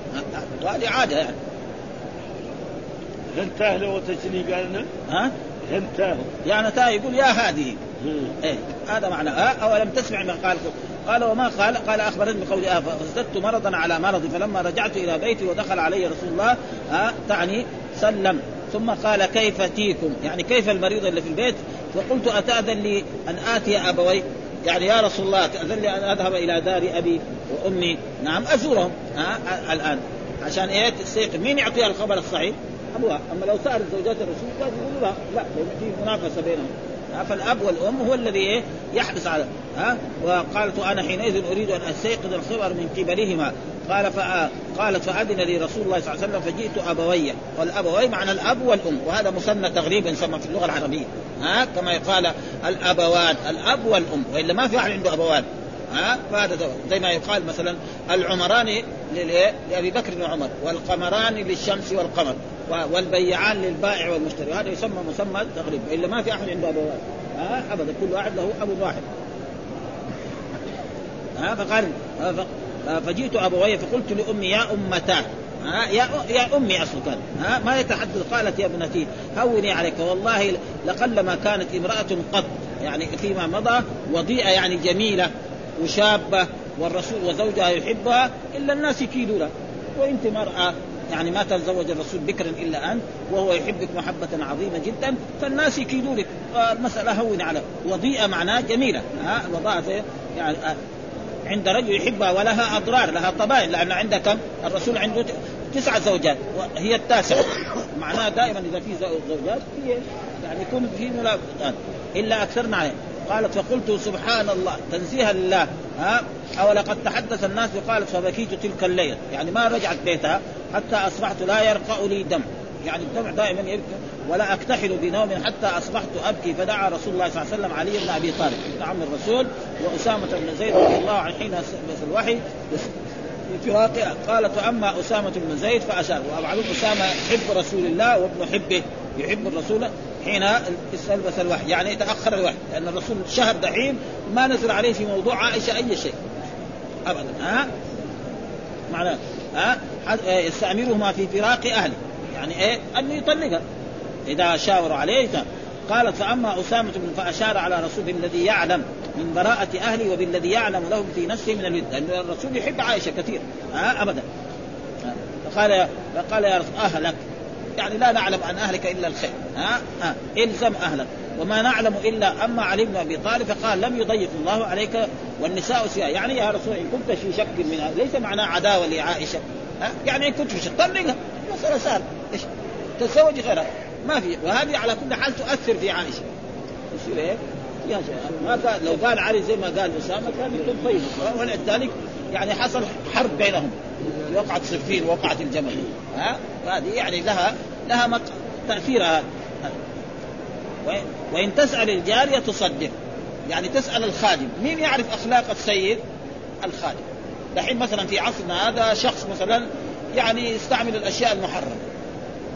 وهذه عادة يعني. هل تاهل وتجني قالنا؟ ها؟ هل تاهل يعني تاهل يقول يا هذه إيه هذا معنى. أه أولم تسمع ما قال؟ قال وما قال؟ قال اخبرتني بقول آه فازددت مرضا على مرضي فلما رجعت إلى بيتي ودخل علي رسول الله آه تعني سلم. ثم قال كيف تيكم يعني كيف المريض اللي في البيت؟ فقلت أتأذن لي أن آتي أبوي؟ يعني يا رسول الله تاذن لي أن أذهب إلى دار أبي وأمي. نعم أزورهم آه الآن. عشان إيه؟ تستيقظ مين يعطيها الخبر الصحيح؟ ابوها أما لو سالت زوجات الرسول قال يقولوا لا لا في منافسة بينهم. فالأب والأم هو الذي إيه؟ يحرص على ها؟ وقالت وأنا حينئذ أريد أن أستيقظ الخبر من قبلهما. قال. قالت فأذن لي رسول الله صلى الله عليه وسلم فجئت أبوي. والأبوي معنى الأب والأم وهذا مثنى تغريبا يسمى في اللغة العربية. ها؟ كما يقال الأبوان الأب والأم وإلا ما في أحد عنده أبوان. ها؟ فهذا زي ما يقال مثلا العمران لأبي بكر وعمر والقمران للشمس والقمر. والبيعان للبائع والمشتري. هذا يسمى مسمى تغريب إلا ما في أحد عنده ابوان ها؟ ابدا كل واحد له اب واحد. ها؟ فقال فجئت أبوي فقلت لأمي يا أمتاه. ها؟ يا يا أمي أصل كان. ها؟ ما يتحدث؟ قالت يا ابنتي هوني عليك. والله لقلما كانت امرأة قط يعني فيما مضى وضيئة يعني جميلة وشابة والرسول وزوجها يحبها إلا الناس يكيدوا وإنت مرأة يعني ما تتزوج الرسول بكرا إلا أنت وهو يحبك محبة عظيمة جدا فالناس يكيدوا لك. المسألة هون على وضيئة معناه جميلة. ها الوضاءه يعني عند رجل يحبها ولها أضرار لها طبائع لأن عندها كم؟ الرسول عنده تسع زوجات وهي التاسعة. معناها دائما إذا في زوجات في يعني يكون في ملابسات إلا أكثرنا عليه. قالت فقلت سبحان الله تنزيها لله. ها؟ أو لقد تحدث الناس وقالت فبكيت تلك الليلة يعني ما رجعت بيتها حتى أصبحت لا يرقع لي دم. يعني الدمع دائما يبكي. ولا أكتحل بنوم حتى أصبحت أبكي. فدعا رسول الله صلى الله عليه وسلم علي بن أبي طالب عم الرسول وأسامة بن زيد رضي الله عنه حين نزل الوحي. فراق قالت واما أسامة بن زيد فأشار. ومعلوم أسامة يحب رسول الله وابن حبه يحب الرسول. حين استلبس الوحي يعني تاخر الوحي لأن الرسول شهر دحين ما نزل عليه في موضوع عائشة أي شيء. ابدا ها؟ معناه ها؟ يستعملهما في فراق أهله. يعني إيه؟ انه يطلقها. إذا شاوروا عليه قالت فأما أسامة بن فأشار على رسول الذي يعلم من براءة أهلي وبالذي يعلم له في نفسه من الود. لأن الرسول يحب عائشة كثير ها؟ أبدا. فقال فقال يا رسول أهلك. يعني لا نعلم عن أهلك إلا الخير. ها, ها. الزم أهلك. وما نعلم إلا أما بن أبي طالب فقال لم يضيق الله عليك والنساء سيا يعني يا رسول إن كنت في شك من ليس معناه عداوة لعائشة. ها؟ يعني إن كنت في شك. طلقها مسألة سهلة. إيش؟ تتزوج غيرها. ما في. وهذه على كل حال تؤثر في عائشة. يصير إيه؟ ما قال لو قال علي زي ما قال أسامة كان يكون طيب. ولذلك يعني حصل حرب بينهم. وقعت صفين وقعت الجمل. ها؟ هذه يعني لها لها. تأثيرها. وإن تسأل الجارية تصدق. يعني تسأل الخادم. مين يعرف أخلاق السيد؟ الخادم. دحين مثلا في عصرنا هذا شخص مثلا يعني يستعمل الأشياء المحرمة.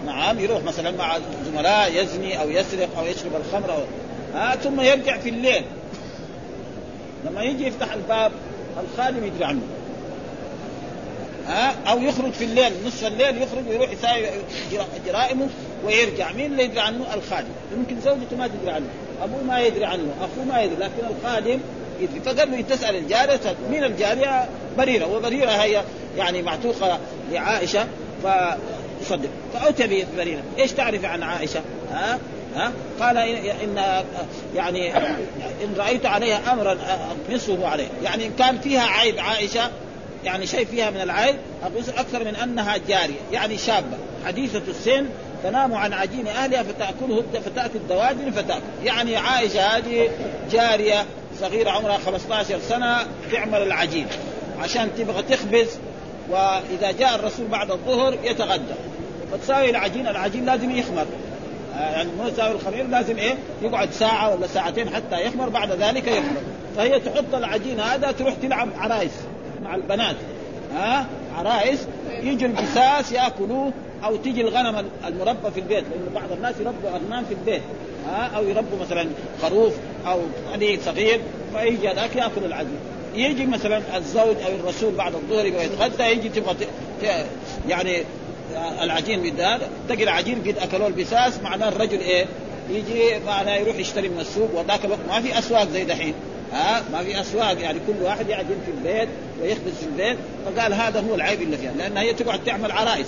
نعم يروح مثلا مع زملاء يزني أو يسرق أو يشرب الخمر أو ها؟ ثم يرجع في الليل. لما يجي يفتح الباب الخادم يدري عنه. ها؟ أو يخرج في الليل نصف الليل يخرج ويروح يساوي جرائمه ويرجع. مين اللي يدري عنه؟ الخادم. يمكن زوجته ما تدري عنه. أبوه ما يدري عنه أخوه ما يدري لكن الخادم يدري فقال له تسأل الجارية مين الجارية؟ بريرة. وبريرة هي يعني معتوقة لعائشة فصدق. فاتى ببريره إيش تعرف عن عائشة؟ ها؟ ها؟ قال ان يعني إن رأيت عليها امرا اطمسه عليه. يعني ان كان فيها عيب عائشة يعني شيء فيها من العيب أكثر من أنها جارية يعني شابة. حديثة السن تنام عن عجين أهلها فتاكله فتاتي الدواجن فتأكل. يعني عائشة هذه جارية صغيرة عمرها 15 سنة تعمل العجين. عشان تبغى تخبز وإذا جاء الرسول بعد الظهر يتغدى. فتساوي العجين العجين لازم يخمر. يعني مو يساوي الخمير لازم إيه؟ يقعد ساعة ولا ساعتين حتى يخمر بعد ذلك يخمر. فهي تحط العجين هذا تروح تلعب عرايس مع البنات. ها؟ عرايس يجي البساس يأكلوه أو تيجي الغنم المربى في البيت لأنه بعض الناس يربوا أغنام في البيت. ها؟ أو يربوا مثلا خروف أو حديد صغير فيجي هذاك يأكل العجين. يجي مثلا الزوج أو الرسول بعد الظهر يبغى يتغدى يجي تبغى يعني العجين بالذات تجي العجين قد أكلوه البساس معناه الرجل إيه؟ يجي معناه يروح يشتري من السوق وذاك الوقت ما في أسواق زي دحين. ها؟ ما في أسواق يعني كل واحد يعجن في البيت ويخبز في البيت فقال هذا هو العيب اللي فيها لأن هي تقعد تعمل عرائس.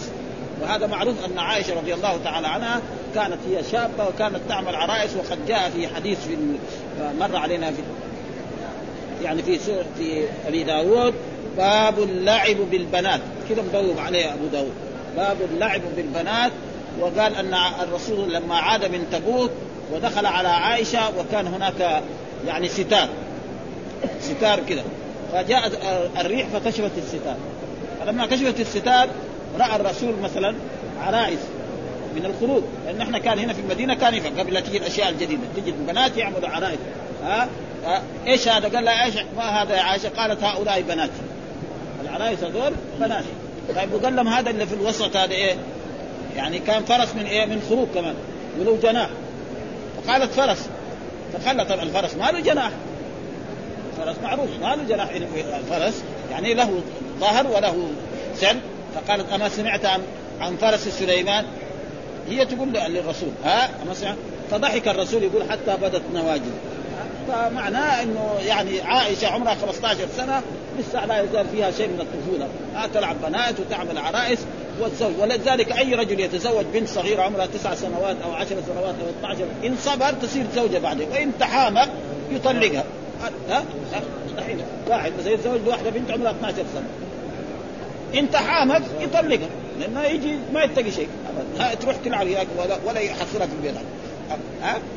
وهذا معروف أن عائشة رضي الله تعالى عنها كانت هي شابة وكانت تعمل عرائس وقد جاء في حديث في مر علينا في يعني في في ابي داود باب اللعب بالبنات. كذا مبوب عليه أبو داود. باب اللعب بالبنات وقال أن الرسول لما عاد من تبوك ودخل على عائشة وكان هناك يعني ستار ستار كذا فجاءت الريح فكشفت الستار. فلما كشفت الستار رأى الرسول مثلا عرائس من الخروج لأن إحنا كان هنا في المدينة كان يفعل قبل لا تجي الاشياء الجديدة. تجي البنات يعملوا عرائس. ها؟ إيش هذا؟ قال لها إيش؟ ما هذا يا عائشة؟ قالت هؤلاء بناتي. العرايس هذول بناتي. طيب وقال لهم هذا اللي في الوسط هذا إيه؟ يعني كان فرس من إيه؟ من خروج كمان وله جناح. فقالت فرس فخلى طبعا الفرس ما له جناح. الفرس معروف ما له جناح. الفرس يعني له ظهر وله سن. فقالت أما سمعت عن عن فرس سليمان؟ هي تقول للرسول ها أما سمعت؟ فضحك الرسول يقول حتى بدت نواجذ فمعناه إنه يعني عائشة عمرها 15 سنة لسه لا يزال فيها شيء من الطفولة. ها تلعب بنات وتعمل عرائس والزوج ولذلك أي رجل يتزوج بنت صغيرة عمرها تسع سنوات أو عشر سنوات أو 12 إن صبر تصير زوجة بعدين. وإن تحامل يطلقها. ها مستحيل. واحد بس يتزوج بواحدة بنت عمرها 12 سنة. إن تحامل يطلقها. لأنه يجي ما يتقي شيء. ابدا. تروح تلعب ولا ولا يحصلها في البيت ها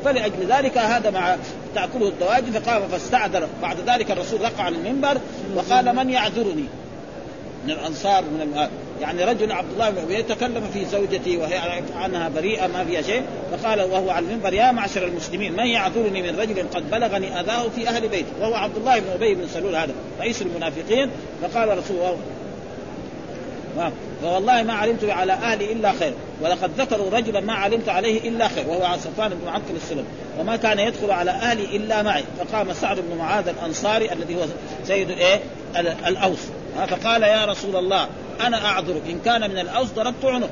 فلأجل ذلك هذا مع تأكله الدواجن فقام فاستعذر. بعد ذلك الرسول رقع على المنبر وقال من يعذرني؟ من الأنصار من. يعني رجل عبد الله بن أبي تكلم في زوجتي وهي عنها بريئة ما فيها شيء فقال وهو على المنبر يا معشر المسلمين من يعذرني من رجل قد بلغني آذاه في أهل بيته وهو عبد الله بن أبي بن سلول هذا رئيس المنافقين فقال رسول الله فوالله ما علمت على أهلي إلا خير ولقد ذكروا رجلا ما علمت عليه إلا خير وهو صفوان بن معطل السلم وما كان يدخل على أهلي إلا معي. فقام سعد بن معاذ الأنصاري الذي هو سيد الايه الأوس. فقال يا رسول الله أنا أعذرك إن كان من الأوس ضربت عنقه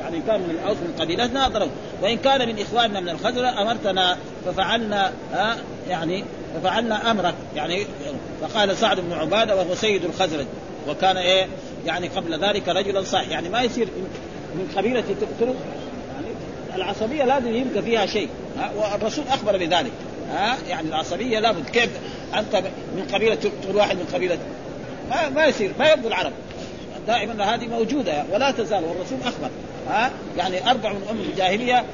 يعني إن كان من الأوس من قبيلتنا ضرب وإن كان من إخواننا من الخزرة أمرتنا ففعلنا ها يعني ففعلنا أمرك. يعني فقال سعد بن عبادة وهو سيد الخزرج. وكان إيه يعني قبل ذلك رجلا صالح يعني ما يصير من قبيلة تقتله يعني العصبية لازم يبقى فيها شيء. والرسول أخبر بذلك. ها يعني العصبية لابد. كيف أنت من قبيلة تقتل واحد من قبيلة؟ ما ما يصير ما يبدو العرب. دائما هذه موجودة ولا تزال والرسول أخبر. ها يعني أربع من أم الجاهلية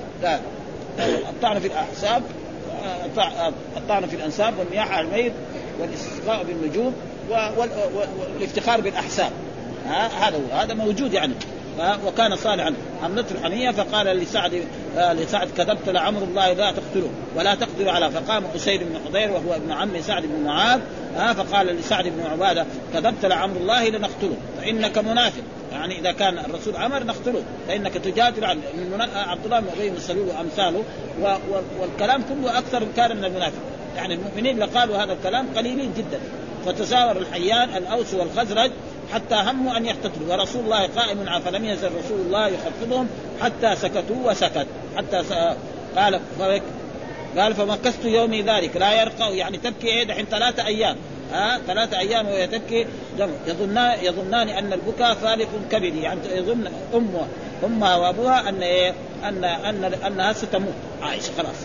الطعن في الاحساب الطعن في الأنساب والمياه على الميت والإستسقاء بالنجوم. والافتخار بالأحساب. هذا هو هذا موجود يعني. وكان صالحا. حملته الحميه فقال لسعد آه، لسعد كذبت لعمر الله لا تقتله ولا تقدر على فقام أسيد بن حضير وهو ابن عم سعد بن معاذ. فقال لسعد بن عبادة كذبت لعمر الله لنقتله فإنك منافق. يعني إذا كان الرسول أمر نقتله فإنك تجادل عن عبد الله بن أبي بن سلول وامثاله والكلام كله أكثر كان من المنافق. يعني المؤمنين اللي قالوا هذا الكلام قليلين جدا. فتزاور الحيان الأوس والخزرج حتى هموا أن يقتتلوا. ورسول الله قائم فلم يزل رسول الله يخفضهم حتى سكتوا وسكت. حتى س... قال قال فمكثت يومي ذلك. لا يرقى يعني تبكي إيه دحين؟ ثلاثة أيام. ها ثلاثة أيام وهي تبكي. يظنان يظنان أن البكاء فالق كبدي. يعني يظن امها أمها وأبوها أن إيه؟ ان ان أنها ستموت. عائشة خلاص.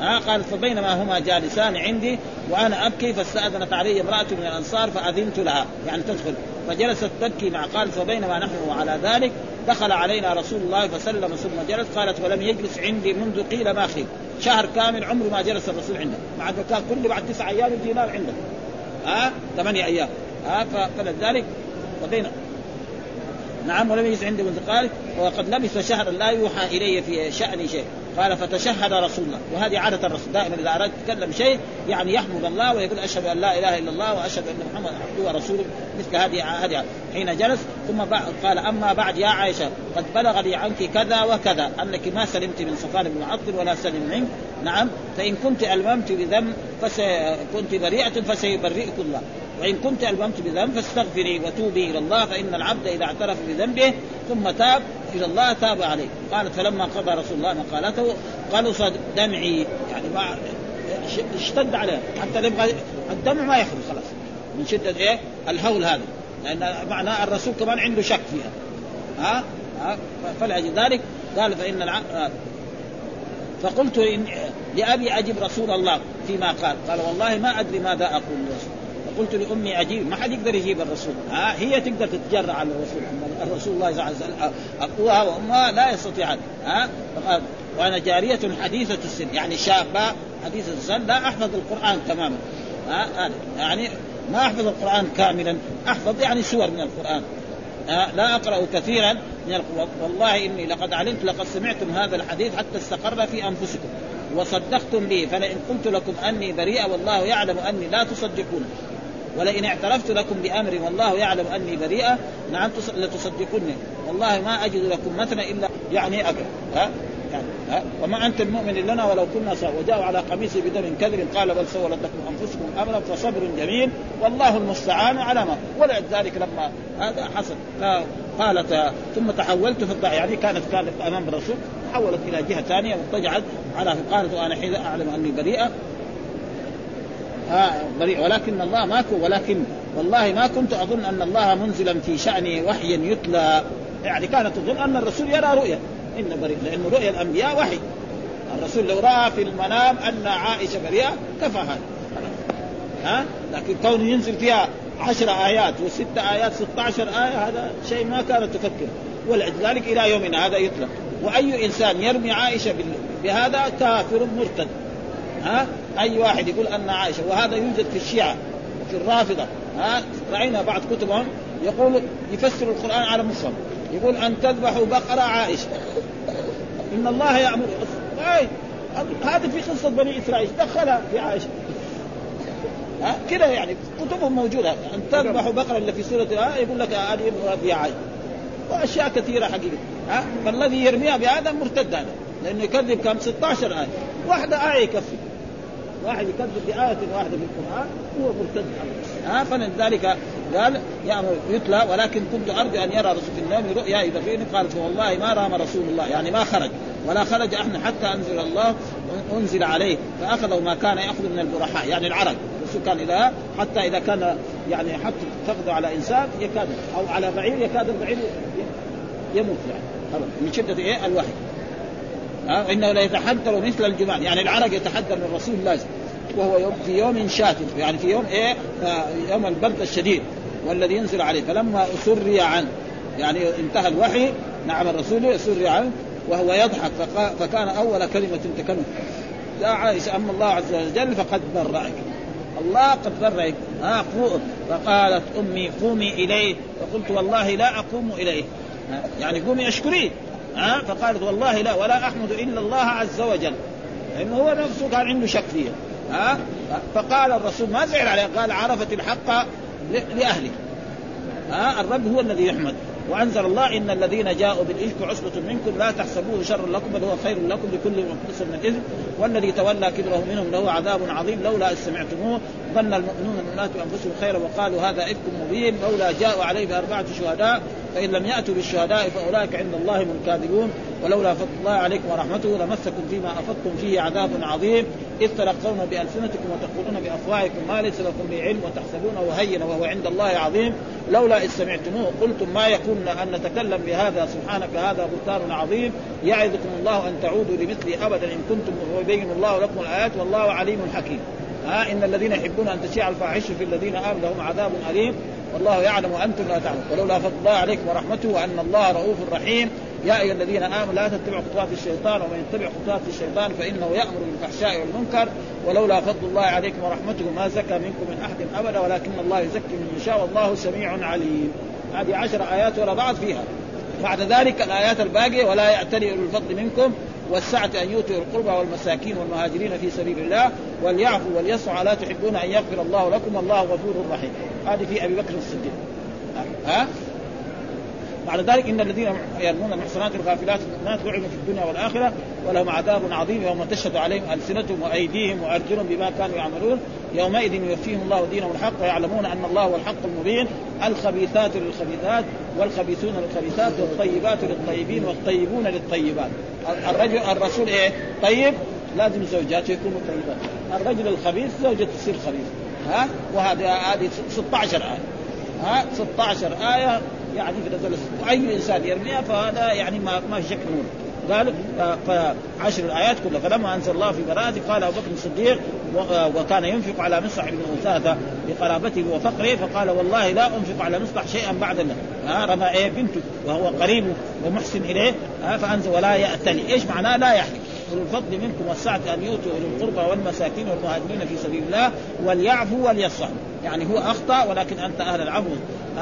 ها؟ قال فبينما هما جالسان عندي وأنا أبكي فاستأذنت علي امرأة من الأنصار فأذنت لها يعني تدخل. فجلست تبكي مع قال فبينما نحن على ذلك دخل علينا رسول الله فسلم ثم جلس قالت ولم يجلس عندي منذ قيل ما خيل شهر كامل عمره ما جلس الرسول عنده. مع كان كل بعد تسع أيام دينار عنده. ها؟ ثمانية أيام. ها؟ فلذلك وبين نعم ولم يجلس عندي منذ قال وقد لبث شهرا لا يوحى إلي في شان شيء. قال فتشهد رسول الله. وهذه عادة الرسول. دائما إذا أراد يتكلم شيء يعني يحمد الله ويقول أشهد أن لا إله إلا الله وأشهد أن محمد عبده ورسوله مثل هذه هذه حين جلس. ثم قال أما بعد يا عائشة قد بلغ لي عنك كذا وكذا أنك ما سلمت من صفان بن معطل ولا سلم منك. نعم فإن كنت ألممت بذنب فس كنت بريئة فسيبرئك الله. وإن كنت ألممت بذنب فاستغفري وتوبي إلى الله فإن العبد إذا اعترف بذنبه ثم تاب إلى الله تاب عليه. قالت فلما قضى رسول الله مقالته قلص دمعي. يعني ما اشتد عليه. حتى نبغى الدمع ما يخرج خلاص. من شدة إيه؟ الهول هذا. لأن معناه الرسول كمان عنده شك فيها. ها؟ ها؟ فلأجل ذلك قال فإن الع... فقلت إن لأبي أجب رسول الله فيما قال. قال والله ما أدري ماذا أقول لرسول فقلت لأمي أجيب ما حد يقدر يجيب الرسول. ها هي تقدر تتجرع على الرسول الرسول الله عز وجل ابوها وامها لا يستطيعان ها وأنا جارية حديثة السن يعني شابة حديثة السن لا أحفظ القرآن تماما. ها يعني ما أحفظ القرآن كاملا أحفظ يعني سور من القرآن. لا أقرأ كثيرا من القرآن. والله إني لقد علمت لقد سمعتم هذا الحديث حتى استقر في أنفسكم. وصدقتم به فلئن قلت لكم أني بريئه والله يعلم أني لا تصدقون. ولئن اعترفت لكم بأمر والله يعلم أني بريئة نعم لتصدقوني والله ما أجد لكم مثلا إلا يعني أبدا ها؟ يعني ها؟ وما انت المؤمن لنا ولو كنا وجاءوا على قميصه بدم كذب قال بل سولت لكم أنفسكم أمرا فصبر جميل والله المستعان على ما. ولذلك لما هذا حصل. قالت ثم تحولت في الضع يعني كانت كانت أمام الرسول تحولت إلى جهة ثانية واتجعت على قالت وأنا حين أعلم أني بريئة. بريء ولكن الله ما كنت ولكن والله ما كنت أظن أن الله منزلا في شاني وحيا يتلى. يعني كانت تظن أن الرسول يرى رؤيا. إن بريء لأنه رؤيا الأنبياء وحي. الرسول لو رأى في المنام أن عائشة بريئة كفى هذا. ها؟ لكن كون ينزل فيها عشر آيات وست آيات 16 آية هذا شيء ما كانت تفكر. ولذلك إلى يومنا هذا يطلق. وأي إنسان يرمي عائشة بهذا كافر مرتد. ها؟ أي واحد يقول أن عائشة وهذا يوجد في الشيعة وفي الرافضة. ها رأينا بعض كتبهم يقول يفسر القرآن على مصحف يقول أن تذبحوا بقرة عائشة. إن الله يأمر. هذا في قصة بني إسرائيل. دخلها في عائشة. ها كذا يعني كتبهم موجودة. أن تذبحوا بقرة اللي في سورة يقول لك هذه في عائشة. وأشياء كثيرة حقيقه ها فالذي يرميها بهذا مرتد هذا لأنه يكذب كم؟ 16 آية. واحدة آية يكفي. واحد يكذب بآية واحدة في القرآن هو مرتد. ها فلذلك قال يأمر يتلى ولكن كنت أرجو أن يرى رسول النوم رؤيا إذا فيني. قال فوالله ما رام رسول الله يعني ما خرج. ولا خرج إحنا حتى أنزل الله أنزل عليه. فأخذوا ما كان يأخذ من البرحاء يعني العرق الرسول كان اذا حتى إذا كان يعني حط تاخذه على إنسان يكاد أو على بعير يكاد البعير يموت يعني. من شدة إيه؟ الوحي. ها إنه لا يتحدر مثل الجمال يعني العرق يتحدر من رسول الله. وهو يوم في يوم شاتم. يعني في يوم إيه؟ يوم البرد الشديد والذي ينزل عليه. فلما سري عنه. يعني انتهى الوحي نعم الرسول سري عنه وهو يضحك. فكان أول كلمة تكلم. يا عائشة أما الله عز وجل فقد برأك. الله قد برأك. ها فقالت أمي قومي إليه. فقلت والله لا أقوم إليه. يعني قومي اشكريه ها فقالت والله لا ولا أحمد إلا الله عز وجل. لأنه هو نفسه كان عنده شك فيها. ها؟ فقال الرسول ما زعل عليه قال عرفت الحق لاهله ها؟ الرب هو الذي يحمد. وأنزل الله إن الذين جاءوا بالإفك عصبة منكم لا تحسبوه شرا لكم بل هو خير لكم لكل مخلص من الاثم والذي تولى كبره منهم له عذاب عظيم لولا إذ سمعتموه. ظن المؤمنون المؤمنات بانفسهم خيرا وقالوا هذا إفك مبين. لولا جاءوا عليه بأربعة شهداء فإن لم يأتوا بالشهداء فأولئك عند الله هم الكاذبون. ولولا فضل الله عليكم ورحمته لمسكم فيما أفضتم فيه عذاب عظيم. إذ تلقون بألسنتكم وتقولون بأفواهكم ما ليس لكم به علم وتحسبونه هينا وهو عند الله عظيم. لولا إذ سمعتموه قلتم ما يكون أن نتكلم بهذا سبحانك هذا بهتان عظيم. يعظكم الله أن تعودوا لمثله أبدا إن كنتم ويبين الله لكم الآيات والله عليم حكيم. ها إن الذين يحبون أن تشيع الفاحشة في الذين آمنوا لهم عذاب أليم. والله يعلم وأنتم لا تعلمون. ولولا فضل الله عليكم ورحمته وأن الله رؤوف رحيم. يا أيها الذين آمنوا لا تتبعوا خطوات الشيطان ومن يتبع خطوات الشيطان فإنه يأمر بالفحشاء والمنكر. ولولا فضل الله عليكم ورحمته ما زكى منكم من أحد أبدا ولكن الله يزكي من يشاء والله سميع عليم. هذه عشر آيات ورا بعض فيها. بعد ذلك الآيات الباقية ولا يأتلي أولو الفضل منكم والسعة أن يؤتوا القربى والمساكين والمهاجرين في سبيل الله وليعفوا وليصفوا لا تحبون أن يغفر الله لكم والله غفور رحيم. هذه في أبي بكر الصديق. ها؟ بعد ذلك إن الذين يرمون المحصنات الغافلات المؤمنات لعنوا في الدنيا والآخرة ولهم عذاب عظيم يوم تشهد عليهم ألسنتهم وأيديهم وأرجلهم بما كانوا يعملون. يومئذ يوفيهم الله دينهم الحق ويعلمون أن الله هو الحق المبين الخبيثات للخبيثات والخبيثون للخبيثات والطيبات للطيبين والطيبون للطيبات. الرجل الرسول إيه؟ طيب؟ لازم زوجاته يكونوا طيبات الرجل الخبيث زوجته تصير خبيث ها؟ وهذه هذه 16 آية. ها؟ 16 آية يعني في واي إنسان يرميها فهذا يعني ما ما في شك نور قال فعشر الآيات كلها. فلما أنزل الله في براءته قال أبو بكر الصديق وكان ينفق على مصعب بن أثاثة بقرابته وفقره فقال والله لا أنفق على مصلح شيئا بعد ها رمى إيه بنته وهو قريب ومحسن إليه ها فأنزل ولا يأتني. إيش معناه؟ لا يحلف أولو الفضل منكم والسعة أن يؤتوا اولي القربى والمساكين والمهاجرين في سبيل الله وليعفوا وليصفحوا. يعني هو أخطأ ولكن أنت أهل العفو.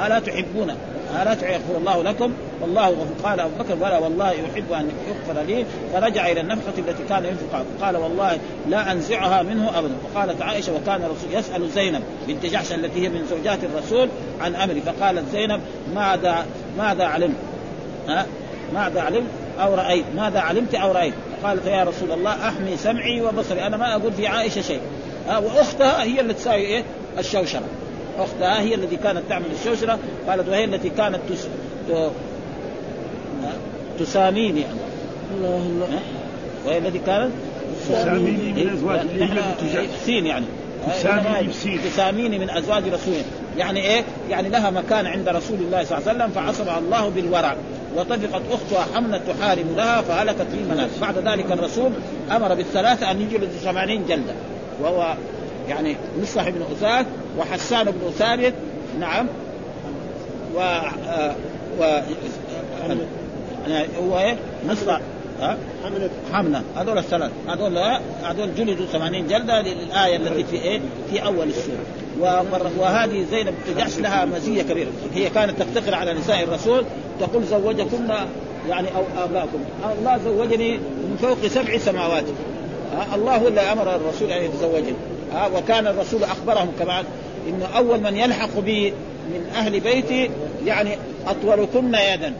الا تحبون ألا يغفر الله لكم؟ والله قال أبو بكر بلى والله يحب أن يغفر لي. فرجع إلى النفقه التي كان ينفقها قال والله لا أنزعها منه أبدا. وقالت عائشة وكان الرسول يسأل زينب بنت جحش التي هي من زوجات الرسول عن أمري. فقالت زينب ماذا ماذا علمت؟ ها؟ ماذا علمت أو رأيت؟ ماذا علمت أو رأيت؟ قالت يا رسول الله أحمي سمعي وبصري. أنا ما أقول في عائشة شيء. ها؟ وأختها هي اللي تساوي إيه؟ الشوشرة. أختها هي التي كانت تعمل الشوشره قالت وهي التي كانت تس... تساميني يعني. الله الله. وهي التي كانت تساميني من ازواج سين يعني. تساميني من أزواج رسوله يعني إيه؟ يعني لها مكان عند رسول الله صلى الله عليه وسلم فعصمها الله بالورع. وطفقت أختها حمنه تحارب لها فهلكت في المنام. بعد ذلك الرسول أمر بالثلاثة أن يجلد ثمانين جلدة. وهو يعني مصلح بن أساد وحسان بن ثابت نعم. و و هو إيه مصلح ها؟ حمنة هذول الثلاث. هذول هذول جلدوا 80 جلدة للآية التي في إيه؟ في أول السورة. وهذه زينب بنت جحش لها مزية كبيرة. هي كانت تفتخر على نساء الرسول تقول زوجكن يعني أو اباكم الله زوجني من فوق سبع سماوات. الله هو اللي أمر الرسول أن يتزوجني. ها؟ وكان الرسول أخبرهم كمان انه أول من يلحق بي من أهل بيتي يعني اطولكن يدا.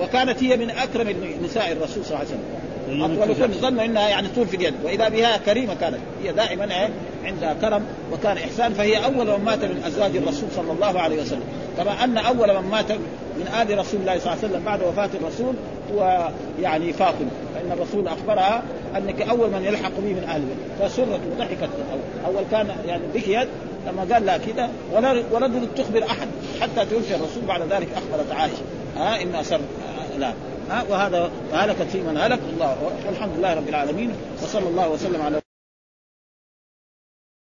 وكانت هي من أكرم نساء الرسول صلى الله عليه وسلم. اطولكن ظنوا إنها يعني طول في اليد وإذا بها كريمة كانت. هي دائما إيه؟ عندها كرم وكان إحسان. فهي أول من مات من أزواج الرسول صلى الله عليه وسلم. كما أن أول من مات من آل رسول الله صلى الله عليه وسلم بعد وفاة الرسول هو يعني فاطمة. فإن الرسول أخبرها أنك أول من يلحق بي من أهل فسرت وضحكت. أول كان يعني بكيت لما قال لها كذا ولا ولم تخبر أحد حتى توفي الرسول بعد ذلك أخبرت عائشة. ها إن أسر لا. ها وهذا هلكت في من هلك. الله والحمد لله رب العالمين وصلى الله وسلم على